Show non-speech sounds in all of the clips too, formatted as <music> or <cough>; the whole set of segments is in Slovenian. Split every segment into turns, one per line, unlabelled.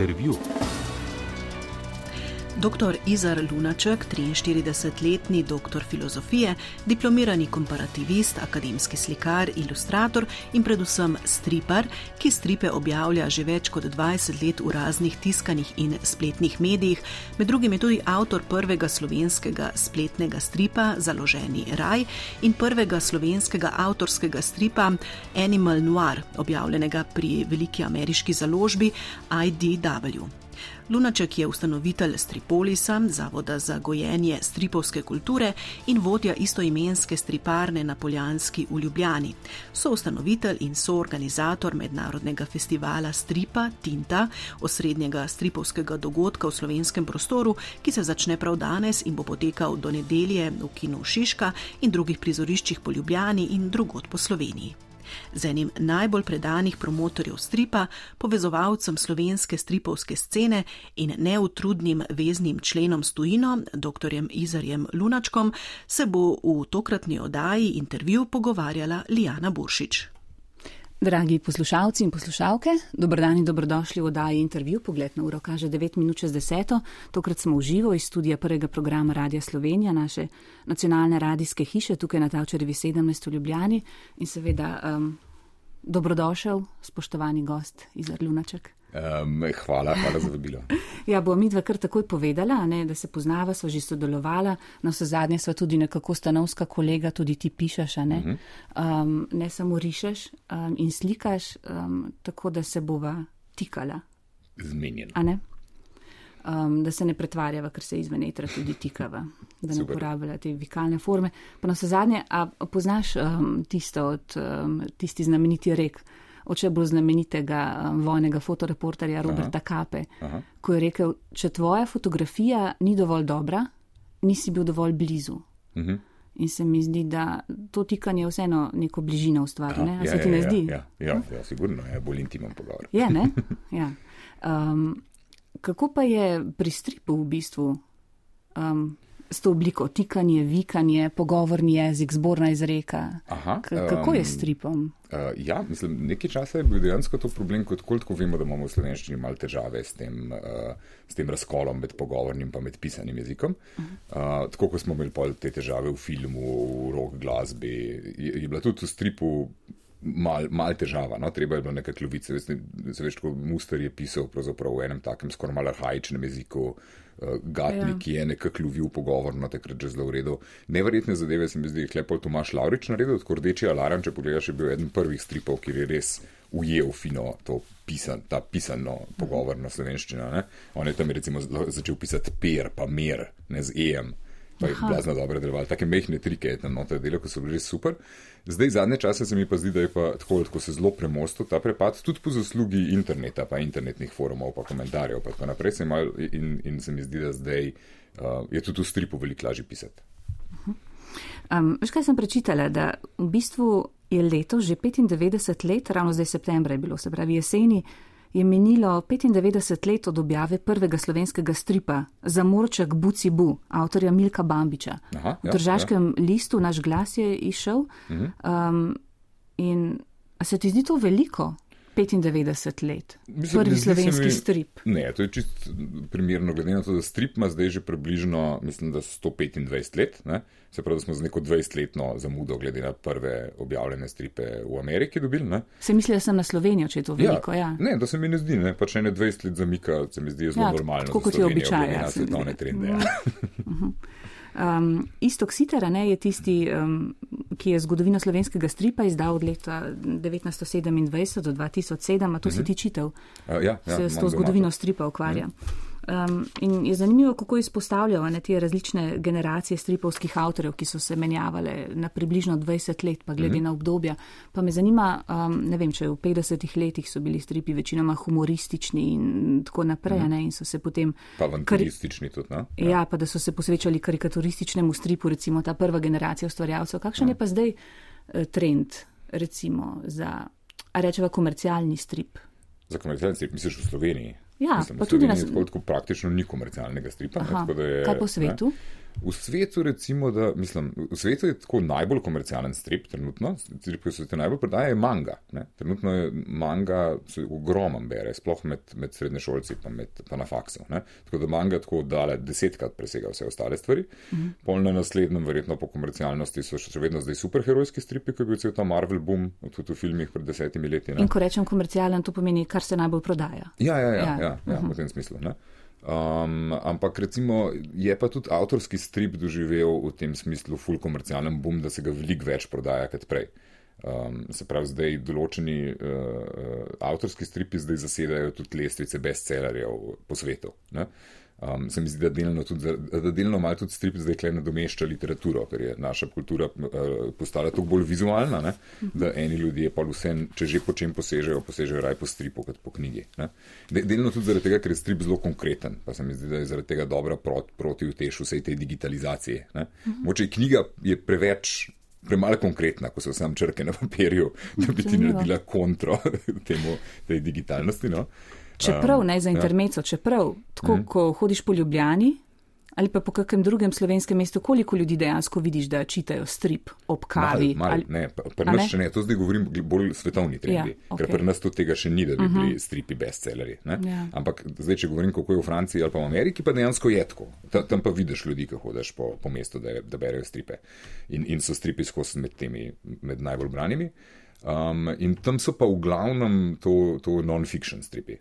interviu.
Dr. Izar Lunaček, 43-letni doktor filozofije, diplomirani komparativist, akademski slikar, ilustrator in predvsem stripar, ki stripe objavlja že več kot 20 let v raznih tiskanih in spletnih medijih, med drugim je tudi avtor prvega slovenskega spletnega stripa Založeni raj in prvega slovenskega avtorskega stripa Animal Noir, objavljenega pri veliki ameriški založbi IDW. Lunaček je ustanovitelj Stripolisa, zavoda za gojenje stripovske kulture in vodja istoimenske striparne na Poljanski v Ljubljani. So ustanovitelj in soorganizator mednarodnega festivala Stripa Tinta, osrednjega stripovskega dogodka v slovenskem prostoru, ki se začne prav danes in bo potekal do nedelje v kinu Šiška in drugih prizoriščih po Ljubljani in drugot po Sloveniji z enim najbolj predanih promotorjev stripa, povezovalcem slovenske stripovske scene in neutrudnim veznim členom stojino, dr. Izarjem Lunačkom, se bo v tokratni oddaji intervju pogovarjala Lijana Buršič.
Dragi poslušalci in poslušalke, dobrodan in dobrodošli v oddaji intervju. Pogled na uro kaže 9 minut čez 10. Tokrat smo v živo iz studija prvega programa Radia Slovenija, naše nacionalne radijske hiše tukaj na Tavčerevi 17 v Ljubljani. In seveda, um, dobrodošel, spoštovani gost iz Arlunaček.
Um, hvala, hvala za vabilo.
ja, bo mi dva kar takoj povedala, ne, da se poznava, sva že sodelovala, na vse zadnje sva tudi nekako stanovska kolega, tudi ti pišeš, ne, uh -huh. um, ne samo rišeš um, in slikaš, um, tako da se bova tikala.
Zmenjeno.
Um, da se ne pretvarjava, ker se izven etra tudi tikava, da ne uporablja te vikalne forme. Pa na vse zadnje, a poznaš um, tisto od um, tisti znameniti rek, oče bolj znamenitega um, vojnega fotoreporterja Roberta Aha. Kape, Aha. ko je rekel, če tvoja fotografija ni dovolj dobra, nisi bil dovolj blizu. Uh mhm. -huh. In se mi zdi, da to tikanje vseeno neko bližino ustvari. Ne? Ja, se ti
ja,
ne
ja,
zdi?
Ja, ja, ja, ja sigurno je bolj intimen pogovor.
Je, ne? <laughs> Ja. Um, kako pa je pri stripu v bistvu? Um, s to obliko tikanje, vikanje, pogovorni jezik, zborna izreka. Aha, kako je s stripom?
Uh, ja, mislim, nekaj časa je bil dejansko to problem, kot koliko vemo, da imamo v slovenščini malo težave s tem, uh, s tem razkolom med pogovornim in med pisanim jezikom. Uh, tako kot smo imeli te težave v filmu, v rock glasbi, je, je bila tudi v stripu. Mal, mal težava, no? treba je bilo nekaj klovice. Se veš, kot Muster je pisal v enem takem skoraj malo arhajičnem jeziku, uh, uh, Gatni, ja. ki je nekako lovil pogovor, no takrat že zelo v redu. Neverjetne zadeve se mi zdi, klepol Tomaš Laurič naredil, tako rdeči alarm, če pogledaš, je bil eden prvih stripov, ki je res ujel fino to pisan, ta pisano pogovorno slovenščino. Ne? On je tam recimo začel pisati per, pa mer, ne z em pa je blazno dobro deloval. Take mehne trike je tam noter delo, ko so bili res super. Zdaj, zadnje čase se mi pa zdi, da je pa tako, ko se zelo premostil ta prepad, tudi po zaslugi interneta, pa internetnih forumov, pa komentarjev, pa tako naprej se mal, in, in se mi zdi, da zdaj uh, je tudi v stripu veliko lažje pisati.
Um, veš, kaj sem prečitala, da v bistvu je leto že 95 let, ravno zdaj septembra je bilo, se pravi jeseni, je minilo 95 let od objave prvega slovenskega stripa Zamorček Buci Bu, avtorja Milka Bambiča. Aha, ja, v državskem ja. listu naš glas je išel. Um, in se ti zdi to veliko? 95 let. Mislim, Prvi slovenski mi, strip.
Ne, to je čist primerno, glede na to, da strip ima zdaj že približno, mislim, da 125 let. Ne? Se pravi, da smo z neko 20-letno zamudo, glede na prve objavljene stripe v Ameriki, dobili. Ne?
Se misli, da sem na Slovenijo, če je to veliko? Ja, ja.
Ne, da se mi ne zdi, ne? pač ene 20 let zamika, se mi zdi zelo ja, normalno.
Tako kot je običaj. Ja,
svetovne trende. Ja.
Mhm. <laughs> Um, Istok Sitera ne, je tisti, um, ki je zgodovino slovenskega stripa izdal od leta 1927 do 2007. A to uh -huh. si mhm. ti čitev? Uh,
ja, ja,
se s to zgodovino stripa ukvarja. Uh -huh. Um, in je zanimivo, kako izpostavljajo ne, te različne generacije stripovskih avtorjev, ki so se menjavale na približno 20 let, pa glede mm -hmm. na obdobja. Pa me zanima, um, ne vem, če v 50 letih so bili stripi večinoma humoristični in tako naprej, mm -hmm. ne, in so se potem.
Pa avanturistični tudi, ne?
Ja. ja, pa da so se posvečali karikaturističnemu stripu, recimo ta prva generacija ustvarjalcev. Kakšen ja. je pa zdaj uh, trend, recimo, za, rečeva, komercialni strip?
Za komercialni strip, misliš v Sloveniji?
Ja,
Mislim, pa tudi na svetu. Praktično ni komercialnega stripa.
Aha,
ne, je,
kaj po svetu?
V svetu, recimo, da, mislim, v svetu je tako najbolj komercialen strip, trenutno, strip, ki se ti najbolj prodaja, je manga. Ne? Trenutno je manga ogromen, bere, sploh med, med srednješolci, pa, med, pa na faksu. Ne? Tako da manga tako dale desetkrat presega vse ostale stvari. Mhm. Pol na naslednjem, verjetno po komercialnosti, so še vedno zdaj superherojski stripi, ki je bil cel ta Marvel boom, tudi v filmih pred desetimi leti. Ne?
In ko rečem komercialen, to pomeni, kar se najbolj prodaja.
Ja, ja, ja, ja, ja, ja uh -huh. v tem smislu. Ne? Um, ampak recimo je pa tudi avtorski strip doživel v tem smislu full komercialen boom, da se ga veliko več prodaja kot prej. Um, se pravi, zdaj določeni uh, avtorski stripi zdaj zasedajo tudi lestvice bestsellerjev po svetu. Ne? Um, se mi zdi, da delno, tudi, da delno malo tudi strip zdaj kle nadomešča literaturo, ker je naša kultura uh, postala tako bolj vizualna, ne? da eni ljudje pa vse, če že po čem posežejo, posežejo raj po stripu kot po knjigi. De, delno tudi zaradi tega, ker je strip zelo konkreten, pa se mi zdi, da je zaradi tega dobra prot, proti vtešu vsej tej digitalizaciji. Moče knjiga je preveč. Premalo konkretna, ko so sam črke na papirju, da bi ti naredila kontro <laughs> temu, tej digitalnosti. No?
Čeprav, ne za ja. intermeco, čeprav, tako mm. ko hodiš po Ljubljani ali pa po kakem drugem slovenskem mestu, koliko ljudi dejansko vidiš, da čitajo strip ob kavi?
Mal, mal, ali... Ne, pri nas še ne, to zdaj govorim bolj svetovni trendi, ja, okay. ker pri nas tudi tega še ni, da bi uh -huh. bili mhm. stripi bestselleri. Ja. Ampak zdaj, če govorim, kako je v Franciji ali pa v Ameriki, pa dejansko je tako. Ta, tam pa vidiš ljudi, ki hodiš po, po mestu, da, da berejo stripe. In, in so stripi skozi med temi, med najbolj branimi. Uh, Um, in tam so pa v glavnem to, to non-fiction stripi.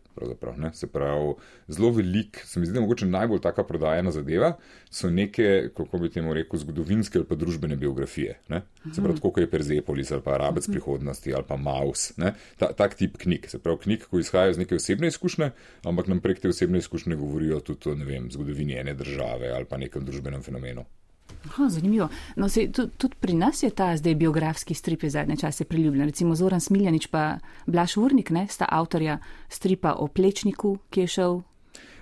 Se pravi, zelo velik, se mi zdi, da mogoče najbolj taka prodajena zadeva so neke, kako bi temu rekel, zgodovinske ali pa družbene biografije. Ne? Se pravi, kot je Perzepolis ali pa Arabec mhm. prihodnosti ali pa Maus. Ta, tak tip knjig. Se pravi, knjig, ki izhajajo iz neke osebne izkušnje, ampak nam prek te osebne izkušnje govorijo tudi o vem, zgodovini ene države ali pa nekem družbenem fenomenu.
Aha, zanimivo. No, se, tudi, tudi pri nas je ta zdaj biografski strip zadnje čase priljubljen. Recimo Zoran Smiljanič pa Blaš Urnik, ne, sta avtorja stripa o plečniku, ki je šel.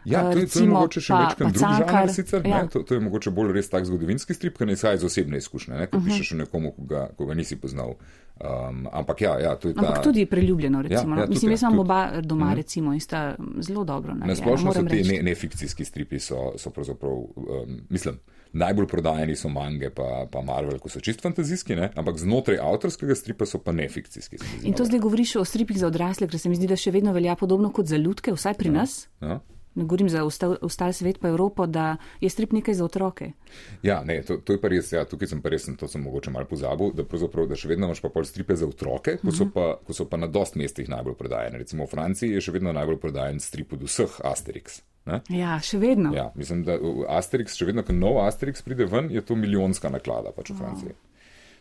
Ja, to, recimo, to je mogoče še večkrat drug žanr sicer, ja. to, to je mogoče bolj res tak zgodovinski strip, ki ne izhaja iz osebne izkušnje, ne, ko uh mhm. -huh. pišeš o nekomu, koga, koga nisi poznal. Um, ampak ja, ja, to je ta...
Ampak tudi priljubljeno, recimo. Ja, ja, Mislim, jaz imam oba doma, uh mhm. -huh. recimo, in sta zelo dobro.
Na splošno so ti nefikcijski ne stripi, so, so pravzaprav, um, mislim, najbolj prodajeni so mange, pa, pa Marvel, ko so čist fantazijski, ne? ampak znotraj avtorskega stripa so pa nefikcijski.
In to zdaj govoriš o stripih za odrasle, ker se mi zdi, da še vedno velja podobno kot za ljudke, vsaj pri ja. nas. Ja. Ne govorim za ostal svet, pa Evropo, da je strip nekaj za otroke.
Ja, ne, to, to je pa res, ja, tukaj sem pa res, to sem mogoče malo pozabil, da, da še vedno imaš pa pol stripe za otroke, ko so, mhm. pa, ko so pa na dost mestih najbolj prodajene. Recimo v Franciji je še vedno najbolj prodajen strip od vseh Asterix.
Ne? Ja, še vedno.
Ja, mislim, da Asterix, še vedno, ko nov Asterix pride ven, je to milijonska naklada pač v Franciji. Oh.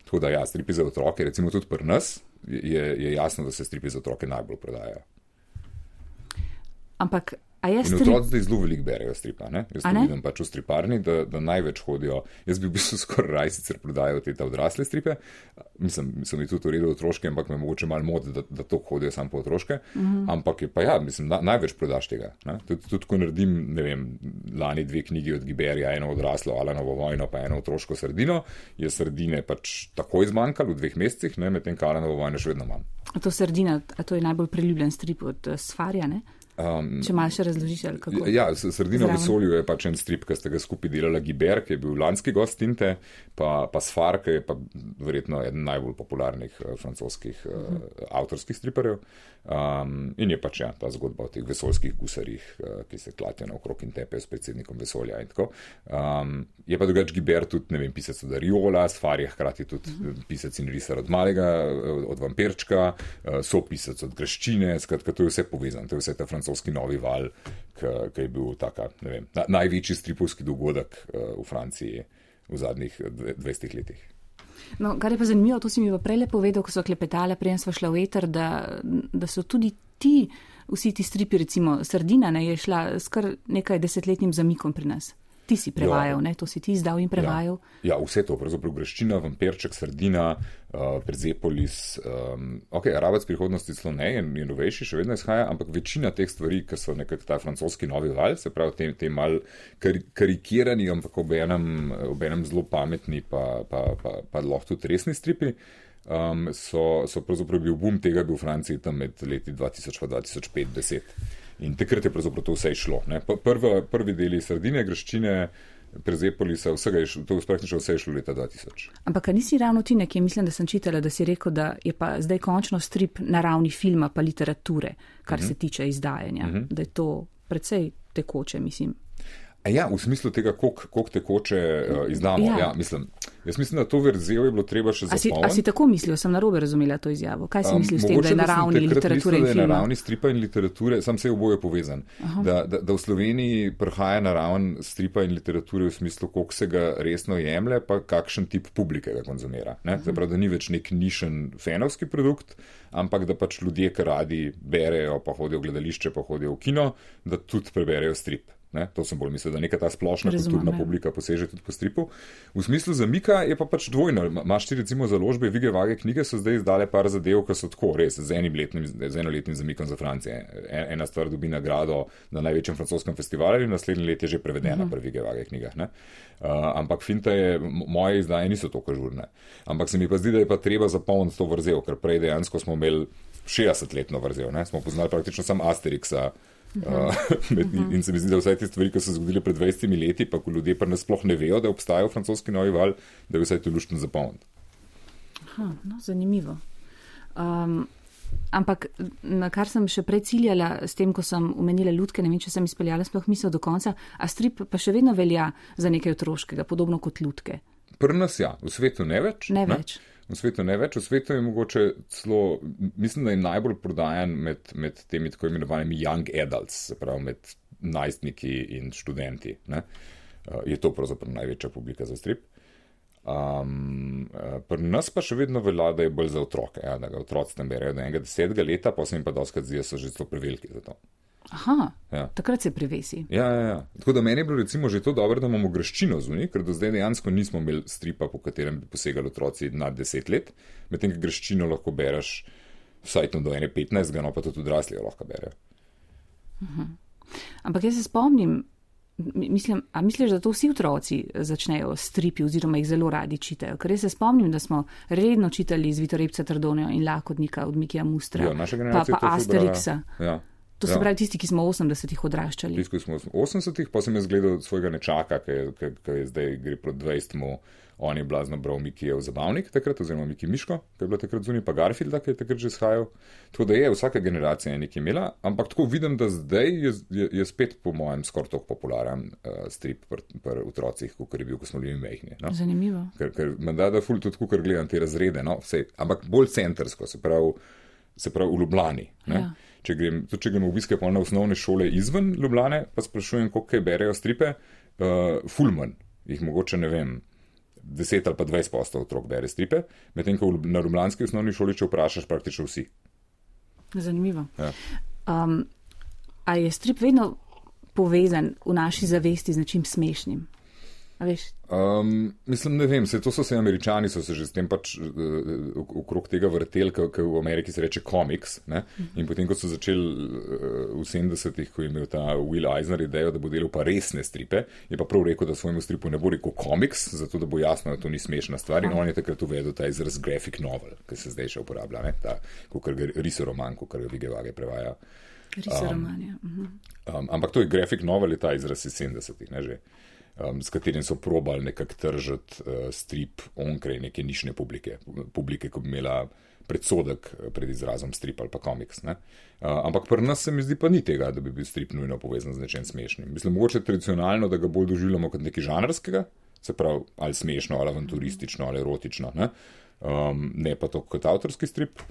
Tako da, ja, stripi za otroke, recimo tudi pri nas, je, je jasno, da se stripi za otroke najbolj prodajajo.
Ampak In
otroci zdaj zelo veliko berejo stripa. Ne? Jaz ne vidim pač v striparni, da, da največ hodijo. Jaz bi v bistvu <laughs> skoraj raj sicer prodajal te odrasle stripe. Mislim, so mi tudi uredili otroške, ampak me mogoče malo moti, da, da to hodijo samo po otroške. Mm -hmm. Ampak je pa ja, mislim, na, največ prodaš tega. Tudi, tudi ko naredim, ne vem, lani dve knjigi od Giberija, eno odraslo, ali novo vojno, pa eno otroško sredino, je sredine pač takoj zmanjkalo v dveh mesecih, medtem ko novo vojno še vedno imam.
A to sredina, a to je najbolj priljubljen strip od uh, Sfarja, ne? Um, Če malo še razložiš, kako je.
Ja, Sredina v vesolju je pač en strip, ki ste ga skupaj delali, Giber, ki je bil lanski gost Tinte, pa, pa Sfar, ki je pa verjetno eden najbolj popularnih uh, francoskih uh, uh -huh. avtorskih striperjev. Um, in je pač ja, ta zgodba o teh vesoljskih gusarjih, uh, ki se klatijo naokrog in tepejo s predsednikom vesolja. Um, je pa drugač Giber tudi, ne vem, pisec od Ariola, Sfar je hkrati tudi uh -huh. pisec in risar od Malega, od Vampirčka, uh, so pisec od Greščine, skratka, to je vse povezano, to je vse ta francoski novi val, ki je bil taka, vem, na, največji stripovski dogodek uh, v Franciji v zadnjih 20 letih.
No, kar je pa zanimivo, to si mi pa prej povedal, ko so klepetale, prej smo šli v eter, da, da so tudi ti, vsi ti stripi, recimo Sardina, ne, je šla skar nekaj desetletnim zamikom pri nas. Ti si prevajal, ja. to si ti izdal in prevajal.
Ja, ja vse to, pravzaprav greščina, vampirček, sardina, uh, Perzepolis, um, ok, arabec prihodnosti celo ne, je, je novejši, še vedno izhaja, ampak večina teh stvari, ki so nekako ta francoski novi val, se pravi, te, te mal kar, karikirani, ampak ob enem, zelo pametni, pa, pa, pa, pa lahko tudi resni stripi. Um, so, so pravzaprav bil boom tega bil v Franciji tam med leti 2000 in 2005-2010. In takrat je pravzaprav to vse šlo. Prva, prvi deli sredine, greščine, Prezepolisa, vsega je šlo, to praktično vse je šlo leta 2000.
Ampak nisi ravno ti nekje, mislim, da sem čitala, da si rekel, da je pa zdaj končno strip na ravni filma pa literature, kar uh -huh. se tiče izdajanja, uh -huh. da je to predvsej tekoče, mislim.
Ja, v smislu tega, koliko tekoče uh, izdamo. Ja. Ja, mislim, jaz mislim, da to verzijo je bilo treba še zapolniti.
A si tako mislil, sem narobe razumela to izjavo? Kaj si um, mislil s tem, da je na ravni literature?
Mislil, da je na ravni stripa in literature, sam se je oboje povezan. Da, da, da v Sloveniji prihaja na raven stripa in literature v smislu, koliko se ga resno jemlje, pa kakšen tip publike ga konzumira. Uh -huh. Zaprav, da ni več nek nišen fenovski produkt, ampak da pač ljudje, ki radi berejo, pa hodijo v gledališče, pa hodijo v kino, da tudi preberejo strip. Ne? To sem bolj mislil, da neka ta splošna Razumem, kulturna ja. publika poseže tudi po stripu. V smislu zamika je pa pač dvojno. Maš ti recimo založbe, vige vage knjige so zdaj izdale par zadev, ki so tako res z letnim, z enoletnim zamikom za Francijo. E, ena stvar dobi nagrado na največjem francoskem festivalu in naslednje let je že prevedena uh mhm. -huh. pri vige vage knjigah. Uh, ampak finta je, moje izdaje niso tako žurne. Ampak se mi pa zdi, da je pa treba zapolniti to vrzel, ker prej dejansko smo imeli 60-letno vrzel. Ne? Smo poznali praktično samo Asterixa. Uh, in, in se mi zdi, da vse te stvari, ki so se zgodile pred 20 leti, pa ko ljudje pa nasploh ne vejo, da obstajajo francoski novi val, da je vse to luštno zapolniti.
No, zanimivo. Um, ampak na kar sem še prej ciljala s tem, ko sem umenila ljudke, ne vem, če sem izpeljala sploh misel do konca, a strip pa še vedno velja za nekaj otroškega, podobno kot ljudke.
Pri nas ja, v svetu ne več.
Ne, ne? več
v svetu ne več, v svetu je mogoče celo, mislim, da je najbolj prodajan med, med temi tako imenovanimi young adults, se pravi med najstniki in študenti. Ne? Uh, je to pravzaprav največja publika za strip. Um, pri nas pa še vedno velja, da je bolj za otroke, ja, da ga otroci tam berejo do enega desetega leta, pa se jim pa doskrat zdi, da so že zelo preveliki za to.
Aha, ja. takrat se privesi.
Ja, ja, ja. Tako da meni je bilo recimo že to dobro, da imamo graščino zunaj, ker do zdaj dejansko nismo imeli stripa, po katerem bi posegali otroci nad 10 let, medtem ko graščino lahko bereš vsaj do 15, no pa tudi odrasli lahko berejo.
Uh -huh. Ampak jaz se spomnim, mislim, a misliš, da to vsi otroci začnejo stripi oziroma jih zelo radi čitajo? Ker jaz se spomnim, da smo redno čitali z Vitorepca Trdonijo in Lakodnika od Mikija Mustra,
jo,
pa, pa Asterixa. Ja. To so ja. pravi tisti, ki smo v 80-ih odraščali.
Tisti, ki smo v 80-ih, pa sem jaz gledal svojega nečaka, ki je, ki, je zdaj gre proti 20. -mu. On je blazno bral Miki je v zabavnik takrat, oziroma Miki Miško, ki je bila takrat zunaj, pa Garfield, ki je takrat že shajal. Tako da je vsaka generacija je nekaj imela, ampak tako vidim, da zdaj je, je, je spet, po mojem, skoraj tako popularen uh, strip pri pr otrocih, kot je bil, ko smo bili mehni. No?
Zanimivo.
Ker, ker menda da ful tudi, ker gledam te razrede, no? Vse, ampak bolj centrsko, se pravi, se pravi v Ljubljani. Ja če grem, tudi če grem v obiske polne osnovne šole izven Ljubljane, pa sprašujem, koliko berejo stripe, uh, fulman, jih mogoče ne vem. 10 ali pa 20 postov otrok bere stripe, medtem ko na Ljubljanski osnovni šoli, če vprašaš, praktično vsi.
Zanimivo. Ja. Um, a je strip vedno povezan v naši zavesti z nečim smešnim?
Um, mislim, ne vem, se, to so se američani, so se že s tem pač uh, okrog tega vrteli, ker v Ameriki se reče komiks. Uh -huh. In potem, ko so začeli uh, v 70-ih, ko je imel ta Will Eisner idejo, da bo delal pa resne stripe, je pa prav rekel, da svojemu stripu ne bo rekel komiks, zato da bo jasno, da to ni smešna stvar. In on je takrat uvedel ta izraz graphic novel, ki se zdaj še uporablja, ne? ta risoroman, kot ga Vigevage prevaja.
Risoroman, ja. Uh -huh.
um, ampak to je graphic novel, je ta izraz iz 70-ih, ne že um, s katerim so probali nekako tržiti uh, strip onkraj neke nišne publike, publike, ki bi imela predsodek uh, pred izrazom strip ali pa komiks. Uh, ampak pri nas se mi zdi pa ni tega, da bi bil strip nujno povezan z nečem smešnim. Mislim, mogoče tradicionalno, da ga bolj doživljamo kot nekaj žanrskega, se pravi ali smešno, ali avanturistično, ali erotično, ne, um, ne pa to kot avtorski strip.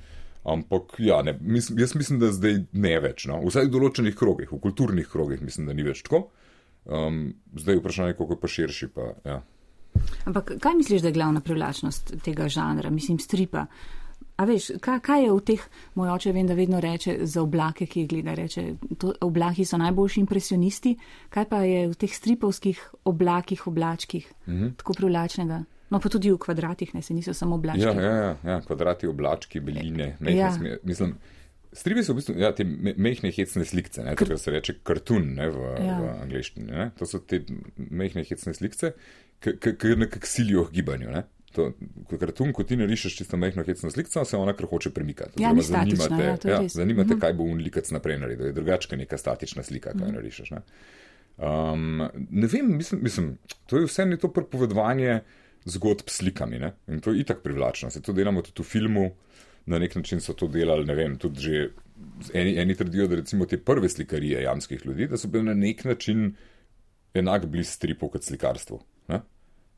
Ampak ja, ne, mis, jaz mislim, da zdaj ne več. No. Vsaj v določenih krogih, v kulturnih krogih, mislim, da ni več tako. Um, zdaj je vprašanje, kako je pa širši. Pa, ja.
Ampak kaj misliš, da je glavna privlačnost tega žanra, mislim, stripa? A veš, kaj, kaj je v teh, moj oče vem, da vedno reče za oblake, ki jih gleda, reče, to, oblaki so najboljši impresionisti, kaj pa je v teh stripovskih oblakih, oblačkih, mm -hmm. tako privlačnega? No, pa tudi v kvadratih, ne se niso samo oblački.
Ja, ja, ja, ja kvadrati, oblački, beline, ne, ja. mislim. Stripi so v bistvu ja, te mehke hecne slike, kar se reče kartun v, ja. v angleščini. Ne? To so te mehke hecne slike, ki nekako silijo v gibanju. Ne? To, ko kartun, ko ti narišeš čisto mehko hecno sliko, se ona kar hoče premikati.
Ja, zanimate,
ja, zanimate uh -huh. kaj bo un likac naprej naredil. Je drugačka neka statična slika, kaj. -huh. narišeš. Ne? Um, ne vem, mislim, mislim, to je vse ne to prepovedovanje zgodb s slikami ne? in to je itak privlačno. Se to delamo tudi v filmu, na nek način so to delali, ne vem, tudi že eni, eni trdijo, da recimo te prve slikarije jamskih ljudi, da so bile na nek način enak bliz stripu kot slikarstvu.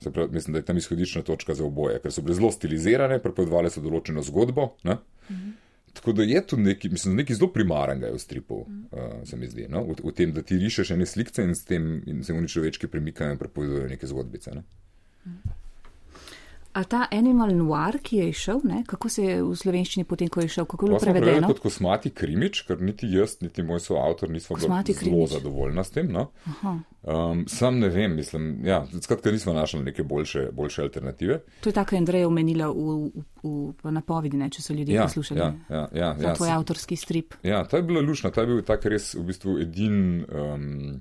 Pravi, mislim, da je tam izhodiščna točka za oboje, ker so bile zelo stilizirane, prepovedovali so določeno zgodbo. Mhm. Tako da je tu nekaj, mislim, nekaj zelo primarnega v stripu, uh, se mi zdi, no? v, v tem, da ti rišeš ene slike in s tem in se oni človeški premikajo in prepovedujejo neke zgodbice. Ne? Mhm.
A ta Animal Noir, ki je išel, ne? kako se je v slovenščini potem, ko je išel, kako je bilo prevedeno?
Kot kosmati krimič, ker niti jaz, niti moj soavtor nismo bili zelo zadovoljni s tem. No? Um, sam ne vem, mislim, ja, skratka nismo našli neke boljše, boljše alternative.
To je tako, Andrej omenila v, v, v, napovedi, ne, če so ljudje ja, poslušali.
Ja, ja, ja, ja,
tvoj avtorski strip.
Ja, to je bilo lušno, to je bil tak res v bistvu edin. Um,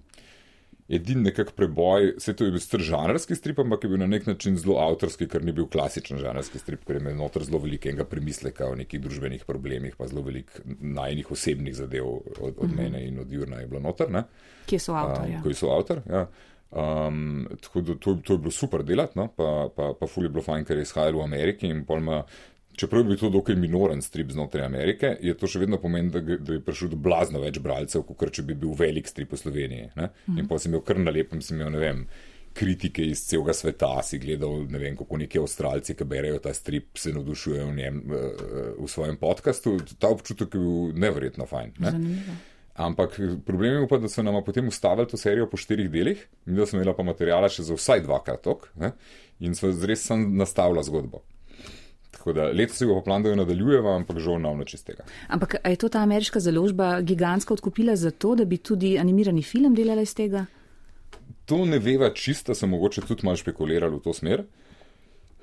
edini nekak preboj, se to je bil str žanrski strip, ampak je bil na nek način zelo avtorski, ker ni bil klasičen žanrski strip, ker je imel noter zelo velikega premisleka o nekih družbenih problemih, pa zelo velik najnih osebnih zadev od, od mhm. -huh. mene in od Jurna je bilo noter. Ne?
Kje so avtor? Um,
ja. Kje so avtor, ja. Um, tako da to, to je bilo super delati, no? pa, pa, pa ful je bilo fajn, ker je izhajalo v Ameriki in pol ima čeprav je bil to dokaj minoren strip znotraj Amerike, je to še vedno pomeni, da, da je prišel do blazno več bralcev, kot če bi bil velik strip v Sloveniji. Ne? In mhm. pa sem imel kar na lepem, sem imel ne vem. Kritike iz celega sveta si gledal, ne vem, kako neki avstralci, ki berejo ta strip, se navdušujejo v, njem, eh, v svojem podkastu. Ta občutek je bil nevrjetno fajn. Ne? Ampak problem je pa, da so nam potem ustavili to serijo po štirih delih, mi da smo imeli pa materijala še za vsaj dvakrat tok in so res sem nastavila zgodbo. Tako da letos se bo plan, da jo nadaljujemo, ampak žal nam neče z tega.
Ampak je to ta ameriška založba gigantska odkupila za to, da bi tudi animirani film delala iz tega?
To ne veva čisto, sem mogoče tudi malo špekuliral v to smer.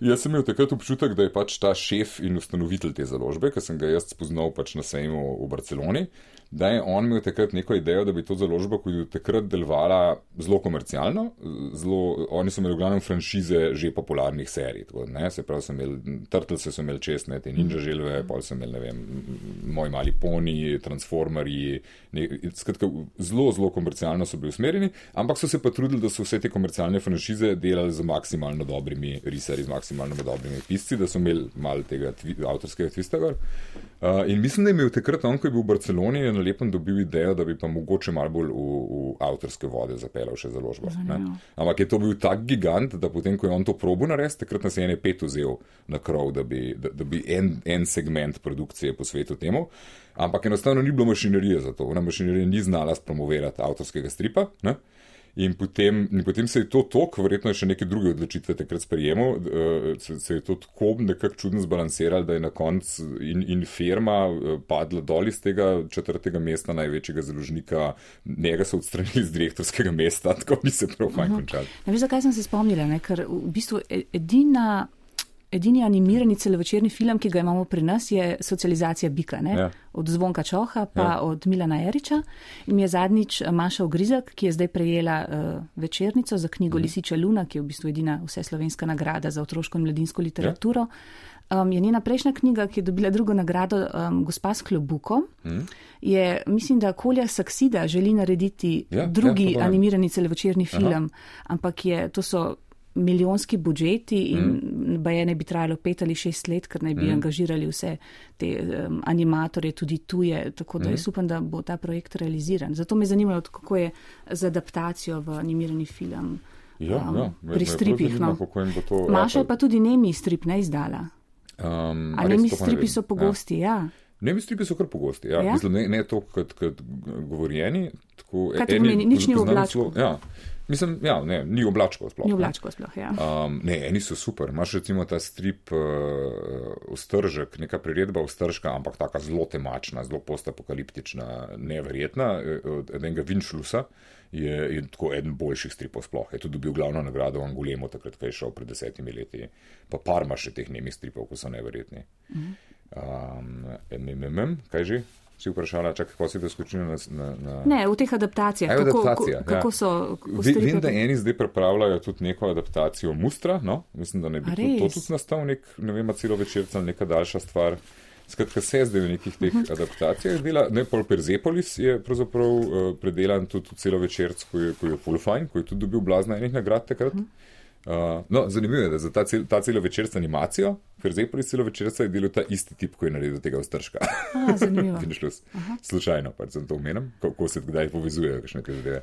Jaz sem imel takrat občutek, da je pač ta šef in ustanovitelj te založbe, ki sem ga jaz spoznal pač na sejmu v Barceloni da je on imel takrat neko idejo, da bi to založbo, ki je takrat delovala zelo komercialno. Zelo, oni so imeli v glavnem franšize že popularnih serij. Tako, se pravi, so imeli Turtles, so imeli čestne, te ninja želve, pa so imeli, ne vem, moj mali poni, transformerji. Skratka, zelo, zelo komercialno so bili usmerjeni, ampak so se pa trudili, da so vse te komercialne franšize delali z maksimalno dobrimi risari, z maksimalno dobrimi pisci, da so imeli malo tega tvi, avtorskega tvista. Uh, in mislim, da je imel takrat on, ko je bil v Barceloni, lepem dobil idejo, da bi pa mogoče malo bolj v, v avtorske vode zapeljal še založbo. Ampak je to bil tak gigant, da potem, ko je on to probo naredil, takrat nas je ene pet vzel na krov, da bi, da, da bi en, en segment produkcije posvetil temu. Ampak enostavno ni bilo mašinerije za to. Ona mašinerija ni znala spromovirati avtorskega stripa. Ne? In potem, in potem se je to tok, verjetno je še neke druge odločitve takrat sprejemal, uh, se, se je to tako nekako čudno zbalansiralo, da je na koncu in, in firma uh, padla dol iz tega četrtega mesta, največjega založnika, njega so odstranili z direktorskega mesta, <laughs> tako bi se prav fajn končali.
Ne vem, zakaj sem se spomnila, ne? ker v bistvu e, edina edini animirani celovečerni film, ki ga imamo pri nas, je socializacija Bika, ja. od Zvonka Čoha pa ja. od Milana Eriča. In je zadnjič eh, Maša Ogrizak, ki je zdaj prejela uh, večernico za knjigo mhm. Lisiča Luna, ki je v bistvu edina vse slovenska nagrada za otroško in mladinsko literaturo. Ja. Um, je njena prejšnja knjiga, ki je dobila drugo nagrado, um, Gospa s klobuko, mm. je, mislim, da Kolja Saksida želi narediti ja, drugi ja, animirani celovečerni film, Aha. ampak je, to so milijonski budžeti in mm. baje ne bi trajalo pet ali šest let, ker naj bi mm. angažirali vse te um, animatorje, tudi tuje, tako da mm. jaz upam, da bo ta projekt realiziran. Zato me zanima, kako je z adaptacijo v animirani film.
Ja, um, ja,
pri stripih. No. Maša je pa tudi nemi strip ne izdala. Um, A nemi stripi so pogosti, ja. ja.
Nemi stripi so kar pogosti, ja. ja? Mislim, ne, ne to, kot govorjeni.
Kaj to pomeni? Nič ni v oblačku.
Ja. Mislim, ja, ne, ni oblačkov sploh.
Ni oblačkov sploh, ja.
Um, ne, eni so super. Imaš recimo ta strip uh, Ostržek, neka priredba Ostržka, ampak taka zelo temačna, zelo postapokaliptična, neverjetna. Eh, od enega Vinčlusa je, je tako eden boljših stripov sploh. Je tudi dobil glavno nagrado v Angulemu, takrat, ko je šel pred desetimi leti. Pa par ima še teh nemih stripov, ko so neverjetni. Mhm. Um, MMM, kaj že? Si vprašala, čak, kako si to skočila na, na, na.
Ne, v teh adaptacijah. Aj,
kako, adaptacija,
ko, kako ja. so.
Vem, da eni zdaj pripravljajo tudi neko adaptacijo Mustra. No? Mislim, da ne bi to, to tudi nastal nek, ne vem, celo večerca ali neka daljša stvar. Skratka, se zdaj v nekih teh uh -huh. adaptacijah dela. Ne, pol Persepolis je pravzaprav uh, predelan tudi celo večerc, ko je, ko je full fine, ko je tudi dobil blazna enih nagrad takrat. Uh -huh. Uh, no, zanimivo je, da za ta, cel, ta celo večerc animacijo, ker zdaj pri celo večerc je delal ta isti tip, ko je naredil tega ostržka.
Zanimivo. <laughs>
Slučajno, pač sem to omenil, kako se kdaj povezujejo, kakšne zadeve.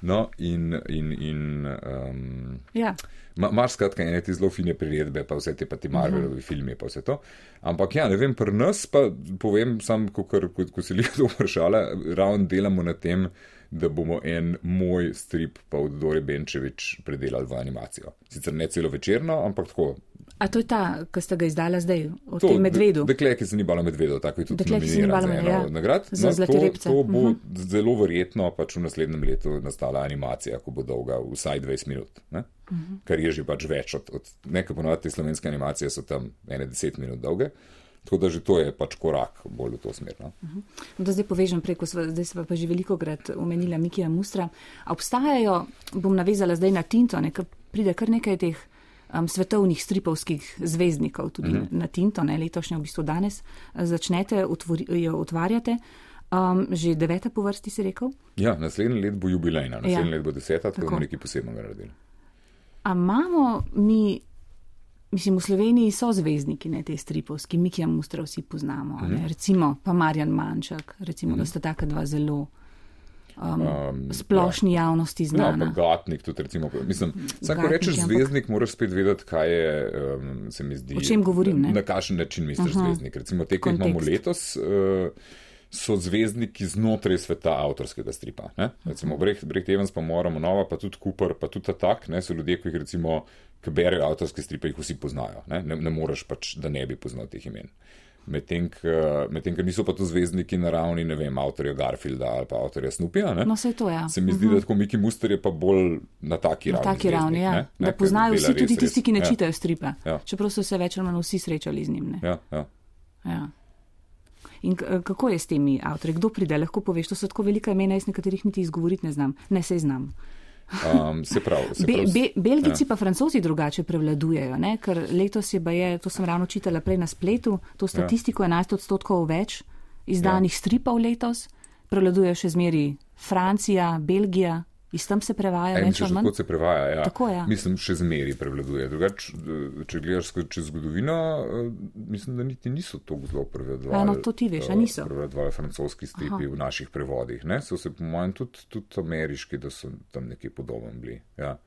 No, in. in, in um,
ja.
Mar skratka, ene ti zelo fine priredbe, pa vse te pa ti Marvelovi uh mhm. -huh. filmi, pa vse to. Ampak ja, ne vem, pri nas pa povem sam, ko, ko, ko se jih to vprašala, ravno delamo na tem, da bomo en moj strip, pa od Dore Benčevič, predelali v animacijo. Sicer ne celo večerno, ampak tako.
A to je ta, ki ste ga izdala zdaj, o tem medvedu?
Dekle, ki se ni balo medvedu, tako je tudi
Dekle, ki se ni balo medvedu. Ja.
Nagrad.
Za
no,
zlati
to, to bo uh
Mhm.
-huh. zelo verjetno pač v naslednjem letu nastala animacija, ko bo dolga vsaj 20 minut. Ne? Uh
Mhm.
-huh. Kar je že pač več od, od nekaj ponovadi te slovenske animacije so tam ene 10 minut dolge. Tako da že to je pač korak bolj v to smer. No?
No, Da zdaj povežem preko, sva- zdaj smo pa že veliko krat omenila Mikija Mustra. A obstajajo, bom navezala zdaj na Tinto, ne, pride kar nekaj teh um, svetovnih stripovskih zvezdnikov tudi mm -hmm. na Tinto, ne, letošnje v bistvu danes eh, začnete, otvori, jo otvarjate. Um, že deveta po vrsti si rekel.
Ja, naslednji let bo jubilejna, naslednji
Ja.
let bo deseta, tako da
Tako.
bomo nekaj posebnega naredili.
A imamo mi, mislim, v Sloveniji so zvezdniki, ne te stripovski, Mikija Mustra vsi poznamo, mm
Mhm.
-hmm. recimo pa Marjan Mančak, recimo, mm -hmm. da sta taka dva zelo um,
Um,
splošni ja. javnosti
Ja,
znana.
pa Gatnik tudi, recimo. Mislim, vsako
Gatnik,
rečeš
ampak-
zvezdnik, moraš spet vedeti, kaj je, um, se mi zdi.
O čem govorim, ne?
Na kakšen način misliš
Aha.
zvezdnik. Recimo te, ki jih imamo letos, uh, so zvezdniki znotraj sveta avtorskega stripa. Ne? Recimo Brecht, Brecht Evans, pa Moramo Nova, pa tudi Cooper, pa tudi Atak, ne? so ljudje, ki jih recimo, ki berejo avtorske stripe, jih vsi poznajo. Ne, ne, ne moreš pač, da ne bi poznal teh imen. Medtem, ko medtem, ko niso pa to zvezdniki na ravni, ne vem, avtorja Garfielda ali pa avtorja Snoopija. Ne?
No, vse to je. Ja.
Se mi zdi, da tako Miki Muster je pa bolj na taki
Na
ravni.
taki ravni, ja.
zvezdnik, ne?
da
Ne,
poznajo
ker
vsi, tudi
res,
tisti, ki ne
res.
čitajo stripe.
Ja.
Čeprav so se več ali manj vsi srečali z njim. Ne?
Ja, ja.
Ja. In kako je s temi avtorji? Kdo pride? Lahko poveš, to so tako velika imena, jaz nekaterih niti izgovoriti ne znam. Ne se znam.
Um, se pravi, se
Be,
pravi,
be, Belgici ja. pa francozi drugače prevladujejo, ne? ker letos je, baje, to sem ravno čitala prej na spletu, to statistiko 11 odstotkov več izdanih ja. stripov letos, prevladujejo še zmeri Francija, Belgija, iz tam se prevaja
že
manj.
tako se prevaja, ja.
Tako, ja.
Mislim, še zmeri prevladuje. Drugač, eh, če gledaš skozi čez zgodovino, eh, mislim, da niti niso tako zelo prevladovali.
Ja, no, to ti veš, a
eh,
niso?
Prevladovali francoski stripi Aha. v naših prevodih. Ne? So se, po mojem, tudi, tudi ameriški, da so tam nekje podobni bili. Ja.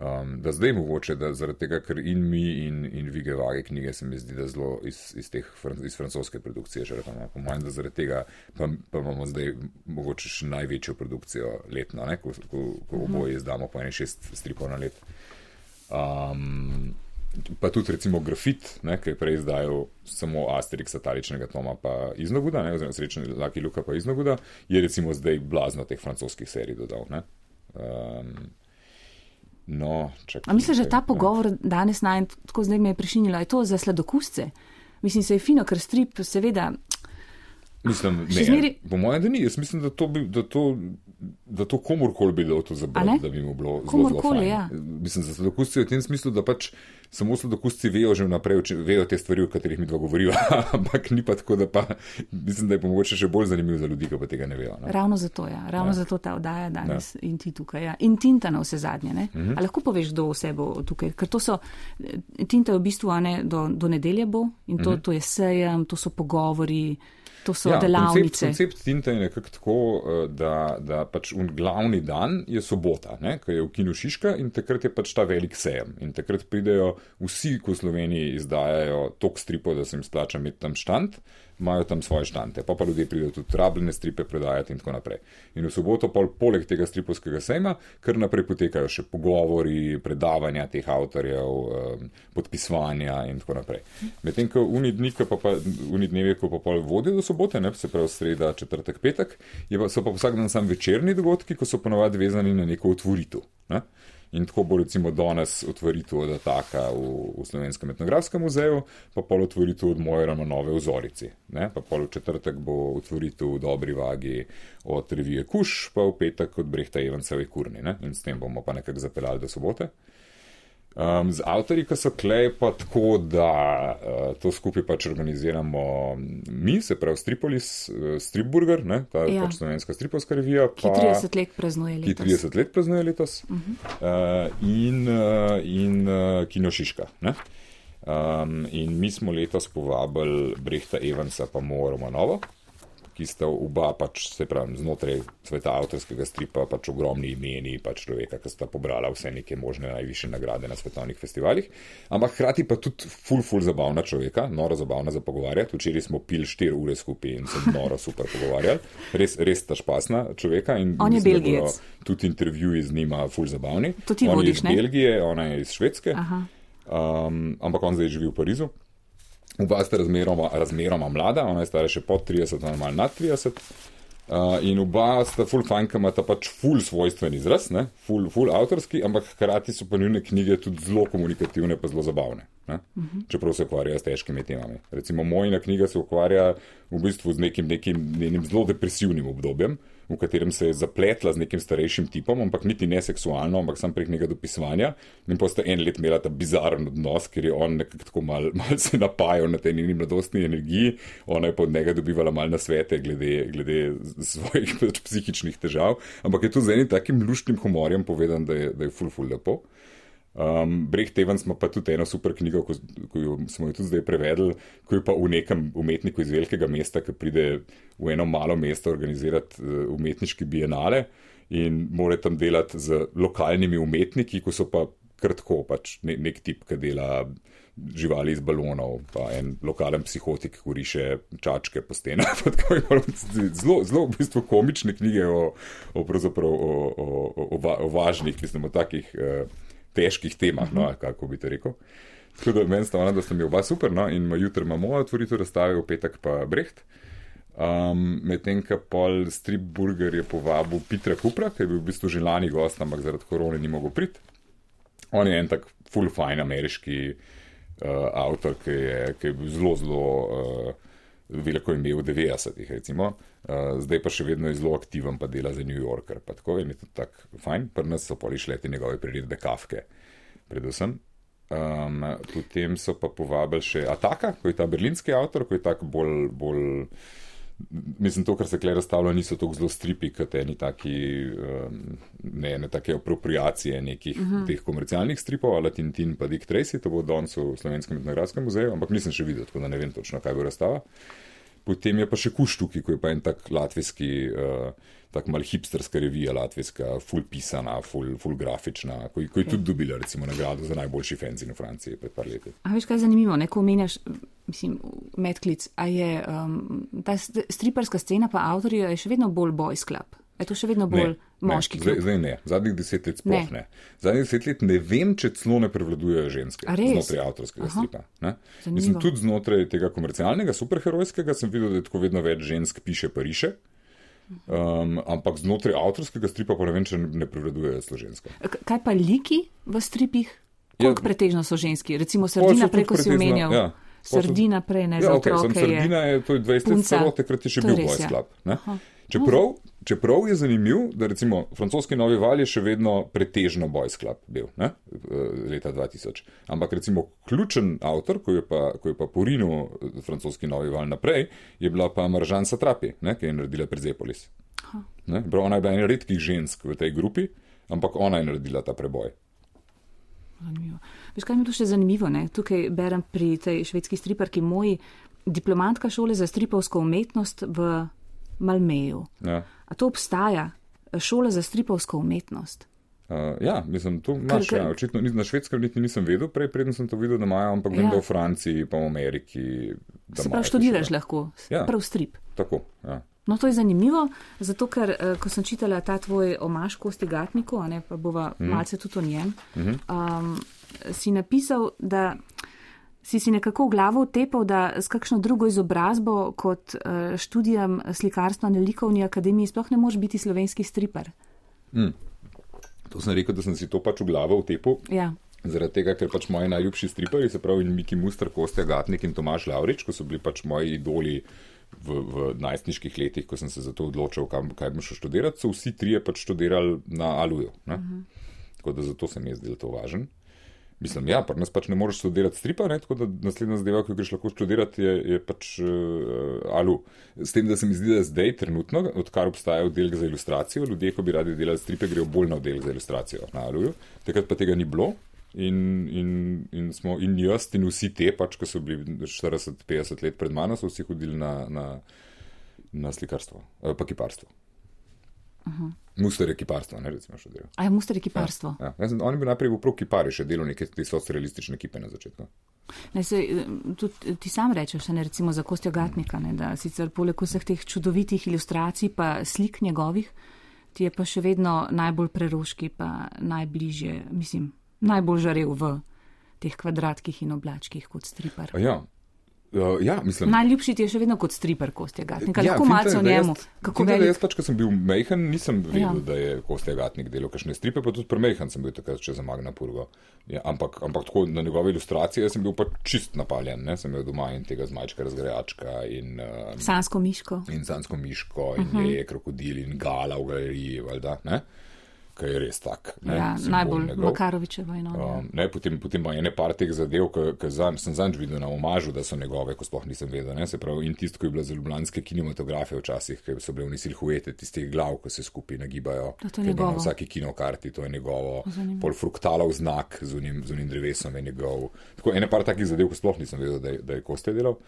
Um, da zdaj mogoče, da zaradi tega, ker in mi in, in Vige Vage knjige se mi zdi, da zelo iz, iz, teh, iz francoske produkcije žrtvamo. Po mojem, da zaradi tega pa, pa imamo zdaj mogoče še največjo produkcijo letno, ne? ko, ko, ko oboje izdamo po eni šest stripov na let. Um, pa tudi recimo grafit, ne, ki je prej izdajal samo Asterix, satiričnega Toma, pa iznoguda, ne, oziroma srečen Laki Luka, pa iznoguda, je recimo zdaj blazno teh francoskih serij dodal. Ne. Um, no, čakaj,
A misliš, da ta
ja.
pogovor danes naj, tako zdaj me je prišinilo, je to za sladokusce? Mislim, se je fino, ker strip seveda.
Mislim, ne,
zmeri-
po mojem, da ni. Jaz mislim, da to, bi, da to, da to komorkoli bi dal to zabrati, da bi mu bilo zelo, zelo
Komurkoli,
fajn.
ja.
Mislim, za sladokusce v tem smislu, da pač samo sladokusci vejo že vnaprej, vejo te stvari, o katerih mi dva govoriva, <laughs> ampak ni pa tako, da pa mislim, da je pa mogoče še bolj zanimiv za ljudi, ki pa tega ne vejo. Ne?
Ravno zato, ja. ravno ja. zato ta oddaja danes ja. in ti tukaj. Ja. In Tinta na vse zadnje. Uh -huh. Lahko poveš, kdo vse bo tukaj? Ker to so, Tinta je v bistvu a ne, do, do nedelje bo in to, uh -huh. to je sejem, to so pogovori, to so ja, delavnice.
Koncept, koncept Tinte je nekako tako, eh, da, da pač glavni dan je sobota, ne, ko je v kinu Šiška in takrat je pač ta velik sejem. In takrat pridejo vsi, ko v Sloveniji izdajajo tok stripov, da se jim splača imeti tam štand, imajo tam svoje štante. Pa pa ljudje pridejo tudi rabljene stripe predajati in tako naprej. In v soboto pol, poleg tega stripovskega sejma, kar naprej potekajo še pogovori, predavanja teh avtorjev, um, podpisovanja in tako naprej. Medtem ko uni dni, ko pa, pa uni dnevi, ko pa pol vodijo do sobote, ne, se pravi sreda, četrtek, petek, pa, so pa vsak dan sam večerni dogodki, ko so ponovadi vezani na neko otvoritev. Ne. In tako bo recimo danes otvoritev od Ataka v, v Slovenskem etnografskem muzeju, pa pol otvoritev od Mojera na Nove vzorici. Ne? Pa pol v četrtek bo otvoritev v Dobri vagi od revije Kuš, pa v petek od Brehta Evancevi kurni. Ne? In s tem bomo pa nekako zapeljali do sobote. Um, z avtorji, ki so klej, pa tako, da uh, to skupaj pač organiziramo mi, se pravi Stripolis, uh, Stripburger, ne, ta ja. pač slovenska stripovska revija.
Pa, ki 30 let praznuje letos.
Ki 30 let praznuje letos. Uh -huh. uh, in uh, in uh, Kino Šiška. Um, in mi smo letos povabili Brehta Evansa pa Mojo Romanovo ki sta oba pač se pravi znotraj sveta avtorskega stripa, pač ogromni imeni, pač človeka, ki sta pobrala vse neke možne najviše nagrade na svetovnih festivalih. Ampak hkrati pa tudi ful, ful zabavna človeka, noro zabavna za pogovarjati. Včeraj smo pil 4 ure skupaj in se noro super pogovarjali. Res, res ta špasna človeka.
On je belgijec.
Tudi intervjuji z njima ful zabavni.
To ti
on
vodiš,
je iz Belgije, ona je iz Švedske. Um, ampak on zdaj živi v Parizu. Oba sta razmeroma, razmeroma mlada, ona je stara še pod 30, ona malo nad 30. Uh, in oba sta full fajn, ki imata pač full svojstven izraz, ne? full, full avtorski, ampak hkrati so pa njihove knjige tudi zelo komunikativne, pa zelo zabavne. Uh mhm. -huh. Čeprav se ukvarjajo s težkimi temami. Recimo, moja knjiga se ukvarja v bistvu z nekim, nekim, nekim zelo depresivnim obdobjem, v katerem se je zapletla z nekim starejšim tipom, ampak niti ne seksualno, ampak sam prek njega dopisovanja. In pa sta en let imela ta bizaren odnos, ker je on nekako tako mal, <laughs> mal se napajal na tej njeni mladostni energiji, ona je pa od njega dobivala mal na svete glede, glede svojih <laughs> pač, psihičnih težav. Ampak je tu z enim takim luštnim humorjem povedan, da je, da je full full lepo. Um, Breh Tevens ima pa tudi eno super knjigo, ko, ko smo jo tudi zdaj prevedli, ko je pa v nekem umetniku iz velikega mesta, ki pride v eno malo mesto organizirati uh, umetniški bienale in mora tam delati z lokalnimi umetniki, ko so pa kratko, pač ne, nek tip, ki dela živali iz balonov, pa en lokalen psihotik, ki riše čačke po stenah. <laughs> zelo, zelo v bistvu komične knjige o, o, o, o, o, o, o važnih, mislim, o takih. Uh, težkih temah, no, kako bi to rekel. Tako da meni sta ona, da sta mi oba super, no, in jutri imamo otvoritev razstave, v petek pa Brecht. Um, Medtem, ko pol Strip Burger je povabil Petra Kupra, ki je bil v bistvu že lani gost, ampak zaradi korone ni mogel priti. On je en tak full fine ameriški uh, avtor, ki je, ki je bil zelo, zelo uh, veliko imel v 90-ih, recimo. Uh, zdaj pa še vedno je zelo aktiven, pa dela za New Yorker. Pa tako je tudi tako fajn, pri nas so poli šleti njegove priredbe kafke, predvsem. Um, potem so pa povabili še Ataka, ko je ta berlinski avtor, ko je tako bolj, bolj. Mislim, to, kar se kle razstavlja, niso tako zelo stripi, kot eni taki, um, ne, ne take apropriacije nekih uh mhm. -huh. teh komercialnih stripov, ali Tintin pa Dick Tracy, to bo danes v Slovenskem etnografskem muzeju, ampak nisem še videl, tako da ne vem točno, kaj bo razstava. Potem je pa še kuš tukaj, ko je pa en tak latvijski, uh, tak mal hipsterska revija, latvijska, full pisana, full, full grafična, ko, ko je tudi dobila recimo nagrado za najboljši fenzi v Franciji pred par leti.
A veš, kaj je zanimivo, neko omenjaš, mislim, medklic, a je um, ta striparska scena pa avtorja je še vedno bolj boys club. Je to še vedno bolj ne, moški?
Ne, zdaj, zdaj ne, zadnjih deset let sploh ne. ne. Zadnjih deset let ne vem, če celo ne prevladujejo ženske znotraj avtorskega Aha. stripa. Mislim, tudi znotraj tega komercialnega, superherojskega sem videl, da je tako vedno več žensk piše pa riše. Um, ampak znotraj avtorskega stripa pa ne vem, če ne prevladujejo složenske.
Kaj pa liki v stripih? Koliko ja, pretežno so ženski? Recimo sredina preko si omenjal. Ja. Srdina prej ne ja, za okay, otroke.
Srdina je, to je 20 let staro, takrat je še bil Boys Club. Čeprav, čeprav je zanimiv, da recimo francoski novi val je še vedno pretežno Boys Club bil, ne? leta 2000. Ampak recimo ključen avtor, ko je pa, ko je pa porinil francoski novi val naprej, je bila pa Maržan Satrapi, ne? ki je naredila Prezepolis. Prav ona je bila ena redkih žensk v tej grupi, ampak ona je naredila ta preboj.
Zanimivo. Veš, kaj mi je tu še zanimivo? Ne? Tukaj berem pri tej švedski striparki moj diplomantka šole za stripovsko umetnost v Malmeju. Ja. A to obstaja, šola za stripovsko umetnost?
Uh, ja, mislim, to imaš, kar, kar... Ja, očitno na švedskem niti nisem vedel, prej predtem sem to videl, da imajo, ampak ja. vem, da v Franciji, pa v Ameriki.
Se pravi, študiraš lahko, ja. prav strip.
Tako, ja.
No, to je zanimivo, zato ker, uh, ko sem čitala ta tvoj omaš kosti gatniku, a ne pa bova mm. malce tudi o njem, mm -hmm. um, si napisal, da si si nekako v glavo utepal, da s kakšno drugo izobrazbo kot uh, študijam slikarstva na likovni akademiji sploh ne moš biti slovenski stripar. Mm.
To sem rekel, da sem si to pač v glavo utepal.
Ja.
Zaradi tega, ker pač moji najljubši stripari, se pravi Miki Muster, Kostja Gatnik in Tomaš Lavrič, ko so bili pač moji idoli v, v najstniških letih, ko sem se za to odločil, kam, kaj bom šel študirati, so vsi trije pač študirali na Aluju. Uh mhm. -huh. Tako da zato se mi je zdelo to važno. Mislim, ja, pa nas pač ne moreš študirati stripa, ne? tako da naslednja zadeva, ki greš lahko študirati, je, je pač uh, alu. S tem, da se mi zdi, da zdaj, trenutno, odkar obstaja oddelek za ilustracijo, ljudje, ko bi radi delali stripe, grejo bolj na oddelek za ilustracijo na aluju. Takrat pa tega ni bilo. In, in, in, smo, in jaz in vsi te, pač, ki so bili 40-50 let pred mano, so vsi hodili na, na, na slikarstvo, eh, pa kiparstvo. -huh. Muster je kiparstvo, ne recimo še delo.
A je muster je kiparstvo?
Ja, ja. On je bil najprej v prav kipari, še delo neke te socialistične ekipe na začetku.
Ne, se, tudi ti sam rečeš, ne recimo za Kostja Gatnika, ne, da sicer poleg vseh teh čudovitih ilustracij pa slik njegovih, ti je pa še vedno najbolj preroški, pa najbližje, mislim, najbolj žarev v teh kvadratkih in oblačkih kot stripar.
Ja. Uh, ja, mislim,
Najljubši ti je še vedno kot striper Kostja Gatnik. Ja, lahko malce o njemu.
Kako velik... Jaz pač, ko sem bil mehen, nisem vedel, ja. da je Kostja Gatnik delal kakšne stripe, pa tudi premehen sem bil takrat še za Magna Purgo. Ja, ampak, ampak tako na njegove ilustracije sem bil pa čist napaljen. Ne? Sem imel doma in tega zmajčka razgrajačka in... Uh,
sansko miško.
In sansko miško in uh -huh. je krokodil in gala v galeriji, valjda, ne? Ki je res tak.
Ne, ja, najbolj Makarovičevo in ono. Um,
ne, potem, potem pa je ne par teh zadev, ki sem zanj videl na omažu, da so njegove, ko sploh nisem vedel. Ne, se pravi, in tisto, ko je bila za ljubljanske kinematografe včasih, ki so bile v nisil hujete, tistih glav, ko se skupaj nagibajo.
To je njegovo.
Na vsaki kinokarti, to je njegovo. Pol fruktalov znak z unim, z unim drevesom je njegov. Tako ene par takih zadev, ko sploh nisem vedel, da je, da je Koste delal.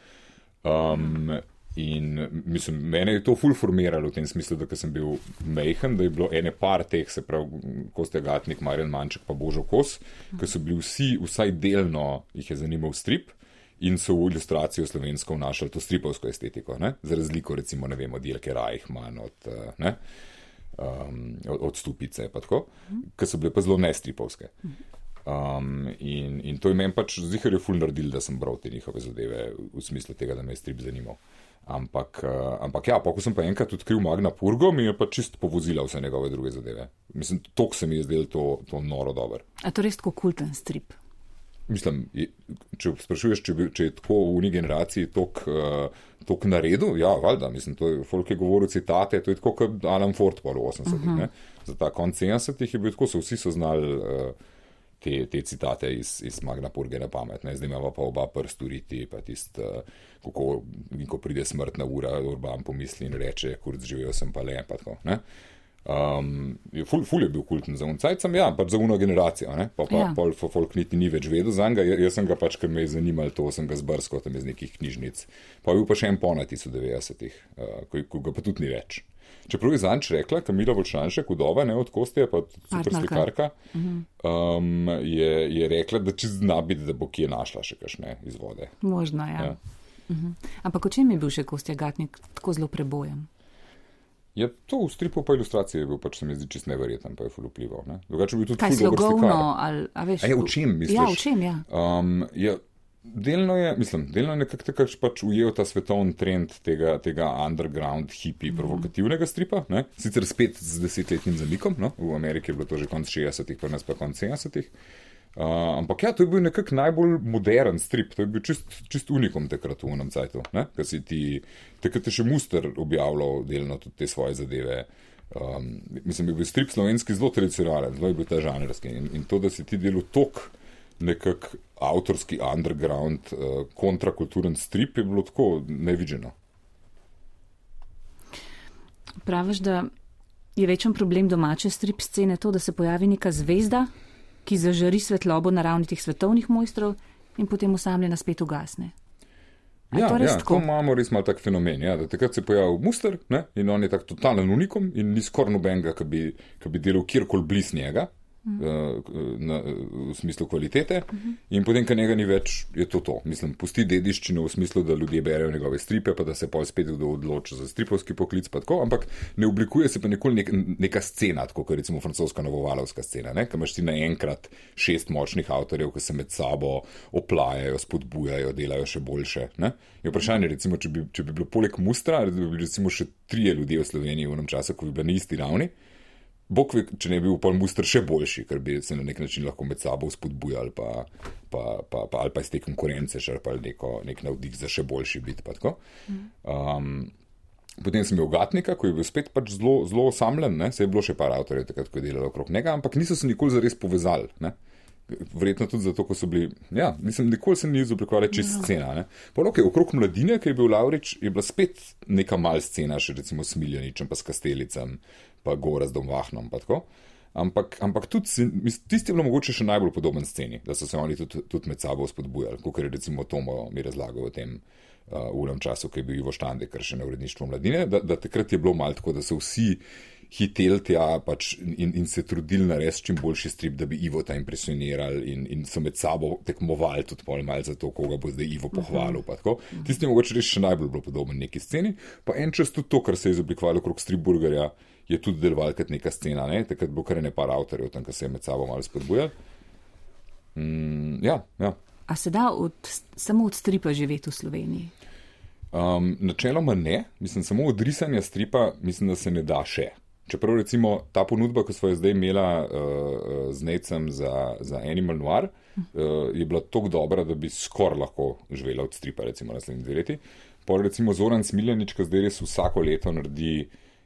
Um, In mislim, mene je to ful formiralo v tem smislu, da sem bil mehen, da je bilo ene par teh, se pravi, Kostja Gatnik, Marjan Manček, pa Božo Kos, ki so bili vsi, vsaj delno jih je zanimal strip in so v ilustracijo slovensko vnašali to stripovsko estetiko, ne? za razliko recimo, ne vem, od Jelke Reichmann, od, ne, um, od, od Stupice, pa tako, ki so bile pa zelo nestripovske. Um, in, in to je meni pač zihar je ful naredil, da sem bral te njihove zadeve v smislu tega, da me je strip zanimal. Ampak, uh, ampak ja, ko sem pa enkrat odkril Magna Purgo, mi je pa čist povozila vse njegove druge zadeve. Mislim, to se mi je zdelo to, to noro dobro.
A to res tako kulten strip?
Mislim, če sprašuješ, če, če je tako v uni generaciji tok, uh, tok naredil, ja, valjda, mislim, to je folk je govoril citate, to je tako kot Alan Ford po 80-ih, uh -huh. za ta konc 70-ih je bil tako, so vsi so znali. Uh, te, te citate iz, iz Magna Purge na pamet. Ne? Zdaj imamo pa oba prst uriti, pa tisti, uh, kako ko pride smrtna ura, urban pomisli in reče, kurc živel sem pa le. Pa tako, um, je ful, ful je bil kulten za uncajcem, ja, pač za uno generacijo, ne? pa pa ja. pol folk niti ni več vedel za njega, jaz sem ga pač, ker me je zanimalo to, sem ga zbrskal tam iz nekih knjižnic. Pa je bil pa še en ponatis v 90-ih, uh, ko, ko ga pa tudi ni več. Čeprav je zanč rekla, Kamila Bočanšek, udova, ne od Kostja, pa super slikarka, um, je, je rekla, da če zna biti, da bo kje našla še kakšne izvode.
Možno, ja. ja. Uh -huh. Ampak o čem je bil še Kostja Gatnik tako zelo prebojen?
Je to v stripu pa ilustracije je bil, pač se mi zdi čist neverjeten, pa je ful vplival. Ne?
Drugače bi tudi Kaj slogovno, ali, a veš?
A je v čem, misliš?
Ja, v čem, ja.
Um, je, Delno je, mislim, delno je nekako tako pač ujel ta svetovni trend tega, tega underground, hipi, mm. provokativnega stripa. Ne? Sicer spet z desetletnim zamikom, no? v Ameriki je bilo to že konec 60-ih, pa nas pa konec 70-ih. Uh, ampak ja, to je bil nekako najbolj modern strip, to je bil čist, čist unikom takrat v unem cajtu. Ker si ti, takrat je še Muster objavljal delno tudi te svoje zadeve. Um, mislim, da je bil strip slovenski zelo tradicionalen, zelo je bil ta žanrski. In, in to, da si ti delal tok nekak avtorski underground, uh, kontrakulturen strip, je bilo tako nevideno.
Praviš, da je večen problem domače strip scene to, da se pojavi neka zvezda, ki zažari svetlobo na ravni teh svetovnih mojstrov in potem osamljena spet ugasne.
Ja, to, ja, to imamo res malo tak fenomen. Ja, takrat se je pojavil Muster ne, in on je tak totalen unikom in ni skoraj nobenega, ki bi, bi delal kjerkoli bliz njega. Eh, na, v smislu kvalitete, uh -huh. in potem, ker njega ni več, je to to. Mislim, pusti dediščino v smislu, da ljudje berejo njegove stripe, pa da se pa spet kdo odloči za stripovski poklic, pa tako, ampak ne oblikuje se pa nikoli nek, neka scena, kot je recimo francoska novovalovska scena, ki imaš ti naenkrat šest močnih avtorjev, ki se med sabo oplajajo, spodbujajo, delajo še boljše. Ne? Je vprašanje, recimo, če bi, če bi bilo poleg Mustra, da bi bili recimo še trije ljudje v Sloveniji v enem času, ko bi bili na isti ravni. Bog ve, če ne bi bil pol muster še boljši, ker bi se na nek način lahko med sabo spodbujali, pa, pa, pa, pa, ali pa iz te konkurence črpali neko, nek navdih za še boljši bit. Um, potem sem imel Gatnika, ki je bil spet pač zelo, zelo osamljen, ne? se je bilo še par avtorjev takrat, ko je delalo okrog njega, ampak niso se nikoli zares povezali. Ne? verjetno tudi zato, ko so bili, ja, mislim, nikoli se ni izoblikovala čist no. scena. Ne. Pa ok, okrog mladine, ki je bil Laurič, je bila spet neka mal scena, še recimo s Miljaničem, pa s Kastelicem, pa Gora z Domvahnom, pa tako. Ampak, ampak tudi tisti je bilo mogoče še najbolj podoben sceni, da so se oni tudi, tudi med sabo spodbujali, kot je recimo Tomo mi razlagal o tem uh, ulem času, ki je bil Ivo Štande, ker še na uredništvu mladine, da, da takrat je bilo malo tako, da so vsi hitel tja pač in, in se trudili narediti čim boljši strip, da bi Ivo ta impresionirali in, in so med sabo tekmovali tudi pol malce za to, koga bo zdaj Ivo pohvalil. Uh -huh. Tisti je mogoče res še najbolj bilo podoben neki sceni. Pa en čas tudi to, kar se je izoblikovalo okrog stripburgerja, je tudi deloval kot neka scena, ne? takrat bo kar ne par avtorjev tam, ki se je med sabo malo spodbujal. Mm, ja, ja.
A se da od, samo od stripa živeti v Sloveniji?
Um, načeloma ne, mislim, samo od risanja stripa, mislim, da se ne da še. Čeprav recimo ta ponudba, ki smo jo zdaj imeli uh, z Necem za, za Animal Noir, uh, je bila tako dobra, da bi skoraj lahko živela od stripa, recimo naslednji dve leti. Pa recimo Zoran Smiljanič, ki zdaj res vsako leto naredi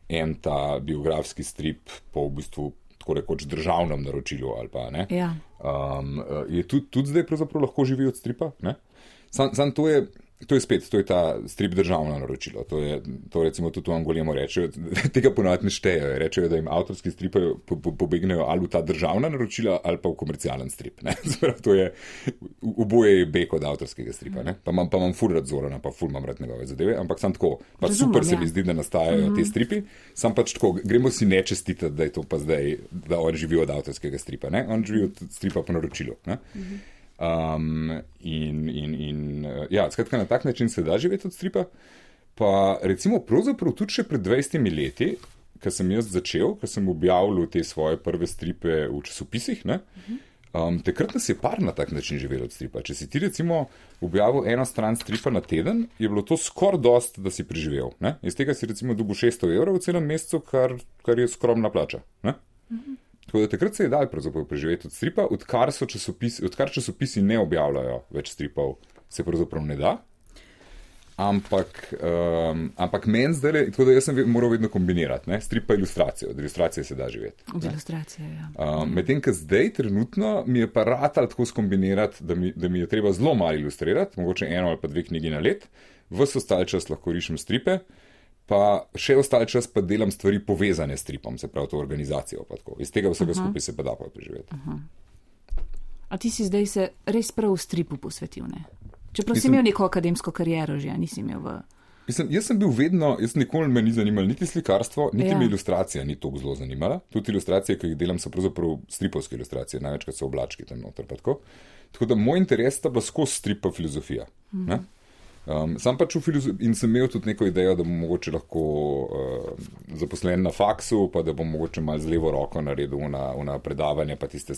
en ta biografski strip po v bistvu tako rekoč državnem naročilu ali pa ne.
Ja.
Um, je tudi, tudi zdaj pravzaprav lahko živi od stripa. Sam, sam to je. To je spet, to je ta strip državno naročilo. To, je, to recimo tudi v Angoliji rečejo, <laughs> tega ponovadi ne štejejo. Rečejo, da jim avtorski stripi po, po, pobegnejo ali v ta državna naročila ali pa v komercialen strip. Zbrav, <laughs> to je oboje je bek od avtorskega stripa. Ne? Pa imam, pa imam ful rad Zorana, pa ful imam rad njegove zadeve, ampak sam tako. Pa Razumem, super se mi ja. zdi, da nastajajo uh -huh. te stripi, sam pač tako, gremo si nečestitati, da je to pa zdaj, da on živi od avtorskega stripa. Ne? On živi od stripa po naročilu. Uh -huh. Um, in, in, in uh, ja, skratka, na tak način se da živeti od stripa. Pa recimo, pravzaprav tudi še pred 20 leti, ko sem jaz začel, ko sem objavil te svoje prve stripe v časopisih, ne, um, takrat nas je par na tak način živelo od stripa. Če si ti recimo objavil eno stran stripa na teden, je bilo to skoraj dost, da si preživel. Ne. Iz tega si recimo dobil 600 evrov v celem mesecu, kar, kar je skromna plača. Ne. Tako da takrat se je dal preživeti od stripa, odkar, časopisi, odkar časopisi ne objavljajo več stripov, se pravzaprav ne da. Ampak, um, ampak meni zdaj je tako, da jaz sem moral vedno kombinirati ne? strip pa ilustracijo, od ilustracije se da živeti.
Od ilustracije, ja.
Um, Medtem, ker zdaj trenutno mi je pa rad tako skombinirati, da mi, da mi je treba zelo malo ilustrirati, mogoče eno ali pa dve knjigi na let, vse ostale čas lahko rišem stripe pa še ostali čas pa delam stvari povezane s tripom, se pravi to organizacijo. Iz tega vsega uh -huh. skupaj se pa da pa preživeti. Uh -huh.
A ti si zdaj se res prav v stripu posvetil? Ne? Čeprav Mislim, si imel neko akademsko kariero, že nisi imel v.
Mislim, jaz sem bil vedno, jaz nikoli me ni zanimalo niti slikarstvo, niti ja. me ilustracija ni tako zelo zanimala. Tudi ilustracije, ki jih delam, so pravzaprav stripovske ilustracije, največkrat so oblački tam noter. Tako. tako da moj interes sta bila skozi stripa filozofija. Mm -hmm. Um, sam pač v filozofiji in sem imel tudi neko idejo, da bom mogoče lahko uh, zaposlen na faksu, pa da bom mogoče mal z levo roko naredil na, na predavanje, pa tiste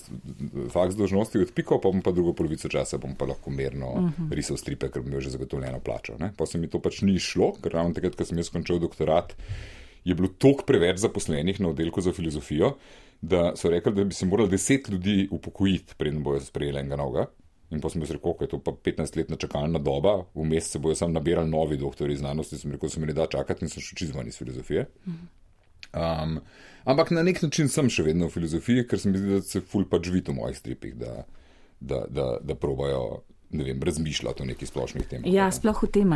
faks dožnosti odpiko, pa bom pa drugo polovico časa bom pa lahko merno uh mhm. -huh. risal stripe, ker bi imel že zagotovljeno plačo. Ne? Pa se mi to pač ni šlo, ker ravno takrat, ko sem jaz končal doktorat, je bilo toliko preveč zaposlenih na oddelku za filozofijo, da so rekli, da bi se morali deset ljudi upokojiti, preden bojo sprejeli enega noga. In pa sem jaz rekel, da je to pa 15-letna čakalna doba, vmes se bojo sam nabirali novi doktori znanosti, sem rekel, da se mi ne da čakati in sem še čizvan iz filozofije. Um, ampak na nek način sem še vedno v filozofiji, ker se mi zdi, da se ful pač vidi v mojih stripih, da, da, da, da probajo. Ne vem, razmišljati o nekih splošnih temah.
Ja, sploh o tem,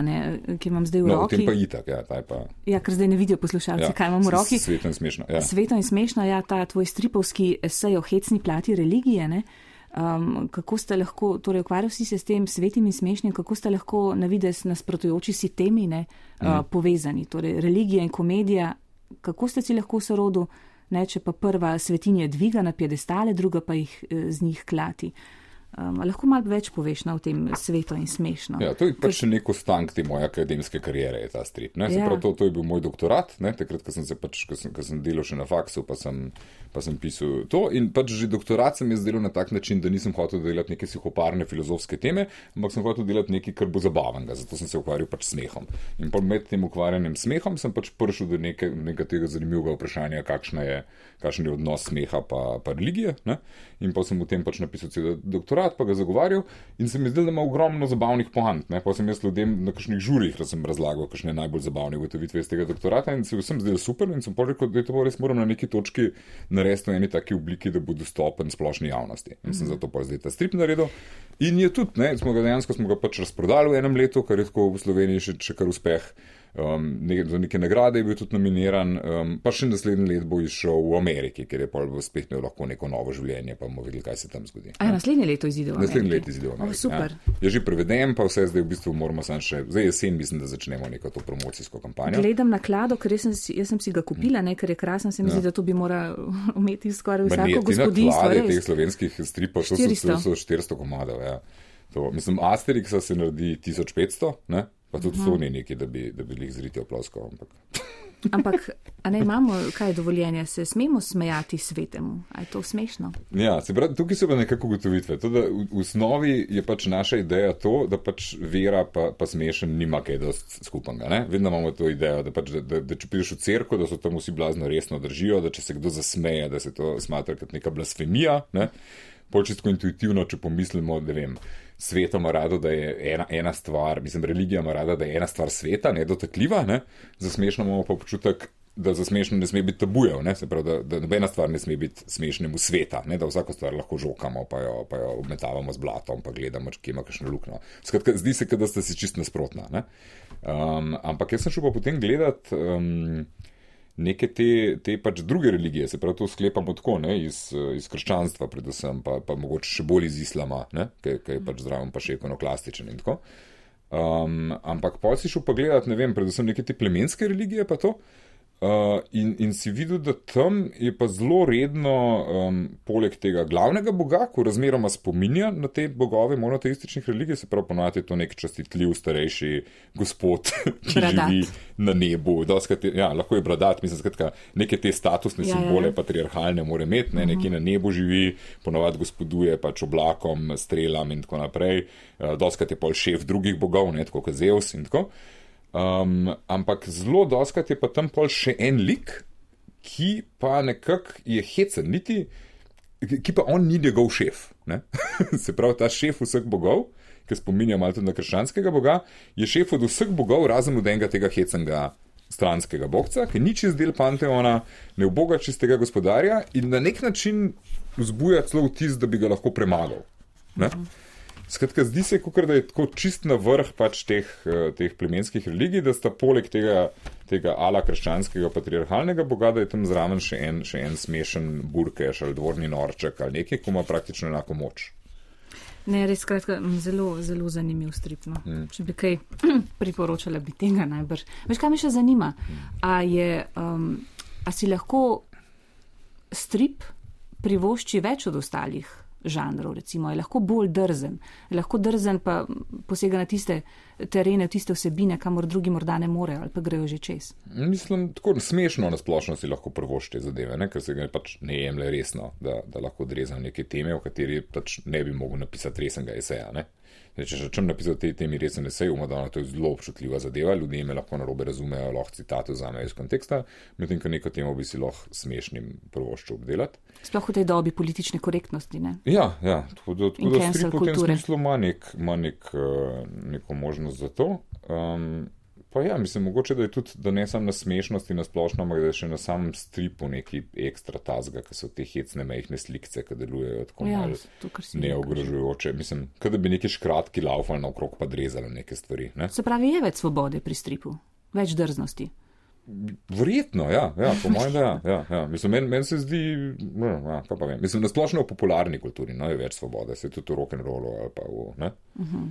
ki imam zdaj v no, roki.
Pa itak, ja, pa...
ja, ker zdaj ne vidijo poslušalci, ja, kaj imam v roki.
Sveto in smešno. Ja.
Sveto in smešno, ja, ta tvoj stripovski esej o hecni plati religije. Ne? Um, kako ste lahko, torej ukvarjali si se s tem svetim in smešnim, kako ste lahko na vides nasprotujoči si temi ne, uh, mm. povezani, torej religija in komedija, kako ste si lahko v sorodu, ne, če pa prva svetinje dviga na piedestale, druga pa jih eh, z njih klati. Uh, Um, lahko malo več poveš na tem svetu in smešno.
Ja, to je pač še neko stank te moje akademske kariere, ta strip. Ja. Prav, to, to je bil moj doktorat, ne? takrat, ko sem, pač, ko sem, ko sem delal še na faksu, pa sem, pa sem pisal to. In pač že doktorat sem jaz delal na tak način, da nisem hotel delati neke psihoparne filozofske teme, ampak sem hotel delati nekaj, kar bo zabavnega. Zato sem se ukvarjal pač smehom. In med tem ukvarjanjem smehom sem pač prišel do neke, nekega zanimivega vprašanja, kakšen je, je odnos smeha pa, pa religije. Ne? In pa sem v tem pač napisal cel doktorat doktorat, pa ga zagovarjal in se mi zdelo, da ima ogromno zabavnih pohant. Pa sem jaz ljudem na kakšnih žurih razlagal, kakšne najbolj zabavne ugotovitve iz tega doktorata in se vsem zdel super in sem povedal, da je to res moram na neki točki narediti v eni taki obliki, da bo dostopen splošni javnosti. In sem mm -hmm. zato pa zdaj ta strip naredil. In je tudi, ne, smo ga dejansko smo ga pač razprodali v enem letu, kar je tako v Sloveniji še, še kar uspeh. Um, ne, za neke nagrade je bil tudi nominiran, um, pa še naslednji let bo išel v Ameriki, ker je pa spet imel lahko neko novo življenje, pa bomo videli, kaj se tam zgodi.
A je naslednje leto izidel?
Naslednje leto izidel.
Oh, super.
Ja. Je že preveden, pa vse zdaj v bistvu moramo sam še, zdaj jesen mislim, da začnemo neko to promocijsko kampanjo.
Gledam naklado, ker jaz sem, jaz sem si ga kupila, ne, ker je krasen, se mi zdi, ja. da to bi moral <laughs> umeti skoraj vsako gospodinstvo.
Ja, teh slovenskih stripov, to so, so 400 komadov. Ja. To, mislim, Asterix se naredi 1500, ne? Pa tudi to ni nekaj, da bi, da bi jih zriti oploskal. Ampak, <laughs>
ampak ne <laughs> imamo kaj dovoljenja, se smemo smejati svetemu? A je to smešno?
Ja, se pravi, tukaj so pa nekako ugotovitve. To, v osnovi je pač naša ideja to, da pač vera pa, pa smešen nima kaj dost skupnega. Vedno imamo to idejo, da, pač, da, da, da če prideš v cerko, da so tam vsi blazno resno držijo, da če se kdo zasmeje, da se to smatra kot neka blasfemija. Ne? Početko intuitivno, če pomislimo, da vem svetom ima rado, da je ena, ena stvar, mislim, religija ima rada, da je ena stvar sveta, nedotakljiva, ne? za smešno imamo pa občutek, da za smešno ne sme biti tabujev, ne? se pravi, da, da nobena stvar ne sme biti smešnemu sveta, ne? da vsako stvar lahko žokamo, pa jo, pa jo obmetavamo z blatom, pa gledamo, če ima kakšno luknjo. Skratka, zdi se, da ste si čist nasprotna. Um, ampak jaz sem šel pa potem gledati. Um, neke te, te pač druge religije, se pravi, to sklepamo tako, ne, iz, iz krščanstva, predvsem, pa, pa mogoče še bolj iz islama, ki je pač zdravo, pa še ekonoklastičen in tako. Um, ampak pa si šel pa gledati, ne vem, predvsem neke te plemenske religije, pa to. Uh, in, in si videl, da tam je pa zelo redno, um, poleg tega glavnega boga, ko razmeroma spominja na te bogove monoteističnih religij, se pravi, ponovadi je to nek častitljiv, starejši gospod, <laughs> ki bradat. živi na nebu. Doskrat, ja, lahko je bradat, mislim, skratka, neke te statusne ja, simbole, ja. patriarhalne, mora imeti, ne, uh -huh. neki na nebu živi, ponovadi gospoduje pač oblakom, strelam in tako naprej. Uh, doskrat je pol šef drugih bogov, ne, tako kot Zeus in tako naprej. Um, ampak zelo doskrat je pa tam pol še en lik, ki pa nekako je hecen, niti, ki pa on ni njegov šef. <laughs> Se pravi, ta šef vseh bogov, ki spominja malo tudi na krščanskega boga, je šef od vseh bogov, razen od enega tega hecenga stranskega bogca, ki ni čez del panteona, ne uboga čistega gospodarja in na nek način vzbuja celo vtis, da bi ga lahko premagal. Ne? Skratka, zdi se, kot da je tako čist na vrh pač teh, eh, teh plemenskih religij, da sta poleg tega, tega ala krščanskega patriarhalnega boga, da je tam zraven še en, še en smešen burkeš ali dvorni norček ali nekaj, ko ima praktično enako moč.
Ne, res skratka, zelo, zelo zanimiv strip. No. Mm. Če bi kaj <clears throat> priporočala, bi tega najbrž. Veš, kaj me še zanima? A, je, um, a si lahko strip privošči več od ostalih žanrov, recimo, je lahko bolj drzen, je lahko drzen pa posega na tiste terene, tiste vsebine, kamor drugi morda ne morejo ali pa grejo že čez.
Mislim, tako smešno na splošno si lahko prvošte zadeve, ne? ker se ga pač ne jemlje resno, da, da lahko odrezam neke teme, o kateri pač ne bi mogel napisati resnega eseja. Ne? Če še čem napisati te temi resne eseje, umadano, to je zelo občutljiva zadeva, ljudje me lahko narobe razumejo, lahko citate vzamejo iz konteksta, medtem ko neko temo bi si lahko smešnim prvoščil obdelati.
Sploh v tej dobi politične korektnosti. Ne?
Ja, ja, tako da, tako da strip v tem smislu ima, nek, nek, uh, neko možnost za to. Um, pa ja, mislim, mogoče da je tudi, da ne samo na smešnosti na splošno, ampak da je še na samem stripu neki ekstra tazga, ki so te hecne mehne slikce, ki delujejo tako ja, neogrožujoče. Mislim, da bi neki škratki laufali naokrog pa drezali neke stvari. Ne?
Se pravi, je več svobode pri stripu, več drznosti.
Verjetno, ja, ja, po mojem, da ja, ja, ja. Mislim, meni men se zdi, ja, kaj pa vem, mislim, na splošno v popularni kulturi, no, je več svobode, se tudi v rock'n'rollu ali pa v, ne, uh mhm. -huh.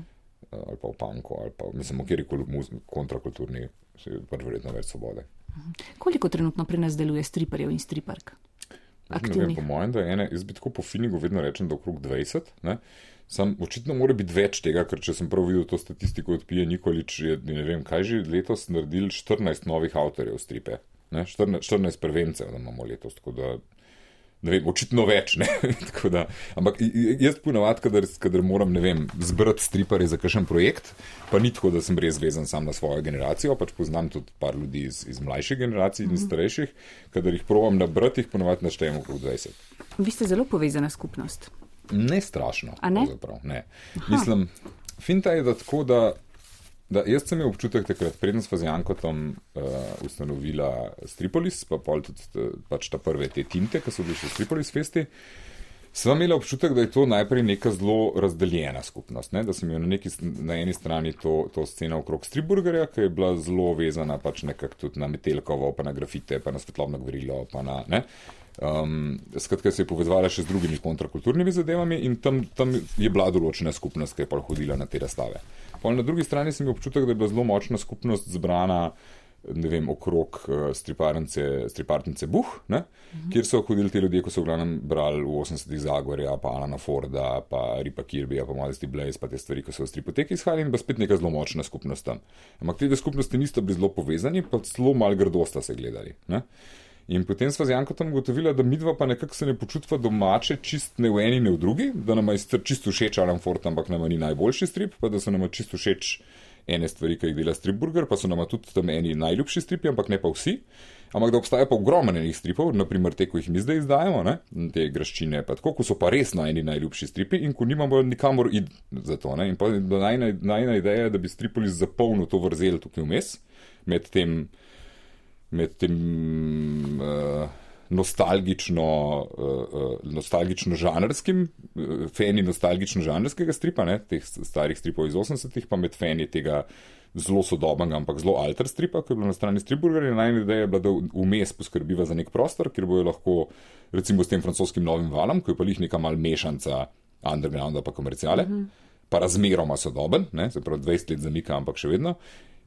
Ali pa v punku, ali pa, mislim, v kjerkoli kontrakulturni, pač verjetno več svobode.
Koliko trenutno pri nas deluje striperjev in stripark?
Vem, po mojem, da je ene, jaz bi tako po finigu vedno rečem, da okrog 20, ne, Sam očitno mora biti več tega, ker če sem prav videl to statistiko od Pije Nikolič, je ne vem, kaj že letos naredili 14 novih avtorjev stripe. Ne? 14, 14 prvencev, da imamo letos. Da, ne vem, očitno več. <laughs> da, ampak jaz ponavadi, kadar, kadar moram vem, zbrati striparje za kakšen projekt, pa ni tako, da sem res vezan sam na svojo generacijo, pač poznam tudi par ljudi iz, iz mlajših generacij in mm -hmm. starejših, kadar jih provam nabrati, jih ponavadi naštejem okrog 20.
Vi ste zelo povezana skupnost.
Ne strašno.
Ne?
ne. Mislim, finta je, da tako, da, da jaz sem imel občutek takrat, prednost z Jankotom uh, ustanovila Stripolis, pa pol tudi pač ta prve te tinte, ki so bili še Stripolis festi. Sva imela občutek, da je to najprej neka zelo razdeljena skupnost. Ne? Da sem imel na, neki, na eni strani to, to sceno okrog Striburgerja, ki je bila zelo vezana pač nekako tudi na Metelkovo, pa na grafite, pa na svetlobno gvorilo. Um, skratka, se je povezala še z drugimi kontrakulturnimi zadevami in tam, tam je bila določena skupnost, ki je pa hodila na te razstave. Pol na drugi strani sem imel občutek, da je bila zelo močna skupnost zbrana ne vem, okrog uh, striparnice Buh, ne, uh -huh. kjer so hodili ti ljudje, ko so v glavnem brali v 80-ih Zagorja, pa Alana Forda, pa Ripa Kirbija, pa Modesty Blaze, pa te stvari, ko so v stripoteki izhajali in pa spet neka zelo močna skupnost tam. Ampak te dve skupnosti nista bili zelo povezani, pa zelo mal grdosta se gledali. Ne. In potem smo z Jankom ugotovili, da mi dva pa nekako se ne počutimo domače, čist ne v eni, ne v drugi, da nam je čisto všeč Alan Ford, ampak nam ni najboljši strip, pa da so nam čisto všeč ene stvari, ki jih dela Stripburger, pa so nam tudi tam eni najljubši stripi, ampak ne pa vsi. Ampak da obstaja pa ogromno enih stripov, naprimer te, ko jih mi zdaj izdajamo, ne? te graščine, pa tako, ko so pa res najni najljubši stripi in ko nimamo nikamor id za to. Ne? In pa najna, najna ideja je, da bi Stripolis zapolnil to vrzel tukaj vmes, med tem, med tem uh, nostalgično, uh, nostalgično žanrskim, uh, feni nostalgično žanrskega stripa, ne, teh starih stripov iz 80-ih, pa med feni tega zelo sodobnega, ampak zelo alter stripa, ki je bil na strani Stripburgerja. Najna ideja je bila, da vmes poskrbiva za nek prostor, kjer bojo lahko, recimo s tem francoskim novim valom, ki je pa jih neka mal mešanca undergrounda pa komercijale. Mm -hmm. Pa razmeroma sodoben, ne, se pravi 20 let zamika, ampak še vedno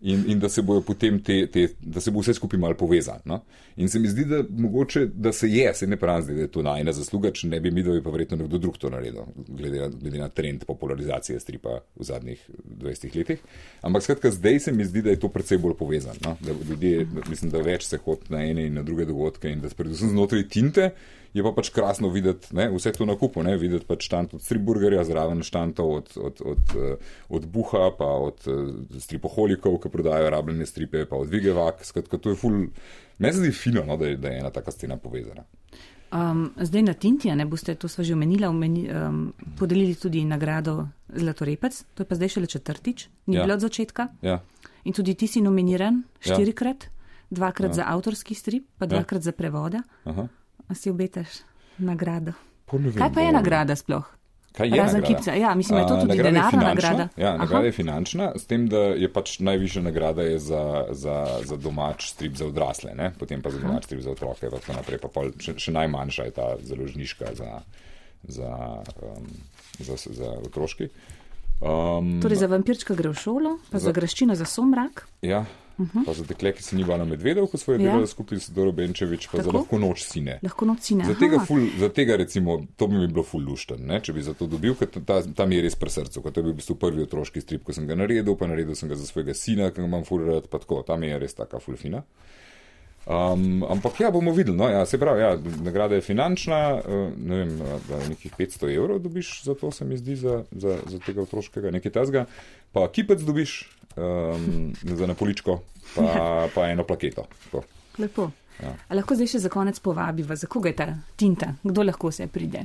in, in da se bojo potem te, te, da se bo vse skupaj malo povezalo. No? In se mi zdi, da mogoče, da se je, se ne pravi, da je to najna zasluga, če ne bi mi, da bi pa verjetno nekdo drug to naredil, glede, glede na trend popularizacije stripa v zadnjih 20 letih. Ampak skratka, zdaj se mi zdi, da je to predvsej bolj povezano. No? Da ljudje, mislim, da več se hod na ene in na druge dogodke in da predvsem znotraj tinte je pa pač krasno videti ne, vse to na kupu, ne, videti pač štant od Striburgerja, zraven štantov od, od, od, od, od Buha, pa od stripoholikov, ki prodajajo rabljene stripe, pa od Vigevak. Skratka, to je ful, meni se zdi fino, no, da, je, da je ena taka scena povezana.
Um, zdaj na Tintija, ne boste to sva že omenila, omeni, um, podelili tudi nagrado Zlatorepec, to je pa zdaj šele četrtič, ni ja. bilo od začetka.
Ja.
In tudi ti si nominiran ja. štirikrat, ja. dvakrat ja. za avtorski strip, pa ja. dvakrat ja. za prevoda. Aha si obetaš nagrado. Kaj pa je nagrada sploh?
Kaj je Razen
kipca? Ja, mislim, da je to tudi nagrada denarna nagrada.
Ja, nagrada je finančna, s tem, da je pač najvišja nagrada je za, za, za domač strip za odrasle, ne? potem pa za Aha. domač strip za otroke, pa tako naprej. Pa pol, še, še najmanjša je ta založniška za, za, um, za, za otroški.
Um, torej za vampirčka gre v šolo, pa za, za graščino za somrak.
Ja, Uh -huh. Pa za dekle, ki se ni bala medvedov, ko so jo ja. delali skupaj s Doro Benčevič, pa Tako? za lahko noč sine.
Lahko noč sine.
Za tega, ful, za tega recimo, to bi mi bilo ful lušten, ne? če bi za to dobil, ker ta, tam je res pri srcu, ker to je bil v bistvu prvi otroški strip, ko sem ga naredil, pa naredil sem ga za svojega sina, ki ga imam ful rad, pa tako, tam je res taka ful fina. Um, ampak ja, bomo videli. No, ja, se pravi, ja, nagrada je finančna, uh, ne vem, nekih 500 evrov dobiš za to, se mi zdi, za, za, za tega otroškega, nekaj tazga. Pa kipec dobiš um, za napoličko, pa, pa eno plaketo. To.
Lepo. Ja. Lahko zdaj še za konec povabiva, za koga je ta tinta, kdo lahko se pride.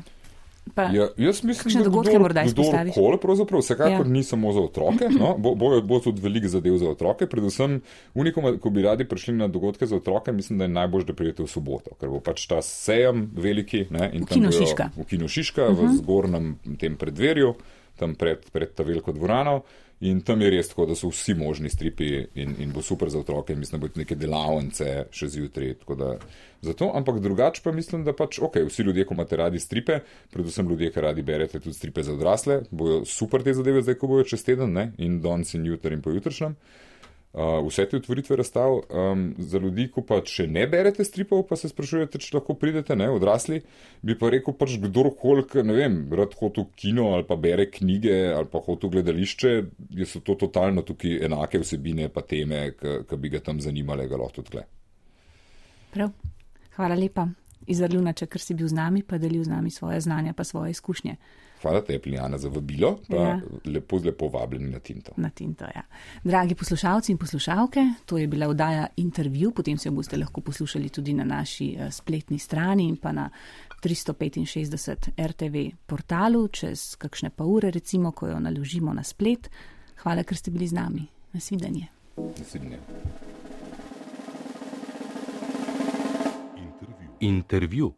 Pa, ja, jaz mislim, da
dogodke kdor, morda izpostaviš.
Kole, pravzaprav, vsekakor ja. ni samo za otroke, no, bo, bo, bo tudi veliko zadev za otroke. Predvsem, unikom, ko bi radi prišli na dogodke za otroke, mislim, da je najbolj, da prijete v soboto, ker bo pač ta sejem veliki. Ne,
v Kino Šiška.
V Kino Šiška, uh -huh. v mhm. zgornjem tem predverju, tam pred, pred ta veliko dvorano. In tam je res tako, da so vsi možni stripi in, in bo super za otroke. Mislim, da bo neke delavnice še zjutraj. Zato, ampak drugače pa mislim, da pač, ok, vsi ljudje, ko imate radi stripe, predvsem ljudje, ki radi berete tudi stripe za odrasle, bojo super te zadeve zdaj, ko bojo čez teden ne? in danes in jutri in pojutrišnjem. Uh, vse te otvoritve razstav um, za ljudi, ko pa če ne berete stripov, pa se sprašujete, če lahko pridete, ne, odrasli, bi pa rekel, pač kdorkoli, ne vem, rad hodi v kino ali pa bere knjige ali pa hodi v gledališče, so to totalno tukaj enake vsebine pa teme, ki bi ga tam zanimale, ga lahko tudi gle.
Prav, hvala lepa. iz Arlunača, ker si bil z nami, pa delil z nami svoje znanja, pa svoje izkušnje.
Hvala te, Plijana, za vabilo, pa ja. lepo, lepo vabljeni na Tinto.
Na Tinto, ja. Dragi poslušalci in poslušalke, to je bila oddaja intervju, potem se boste lahko poslušali tudi na naši uh, spletni strani in pa na 365 RTV portalu čez kakšne pa ure, recimo, ko jo naložimo na splet. Hvala, ker ste bili z nami. Nasvidenje.
Nasvidenje.
Intervju.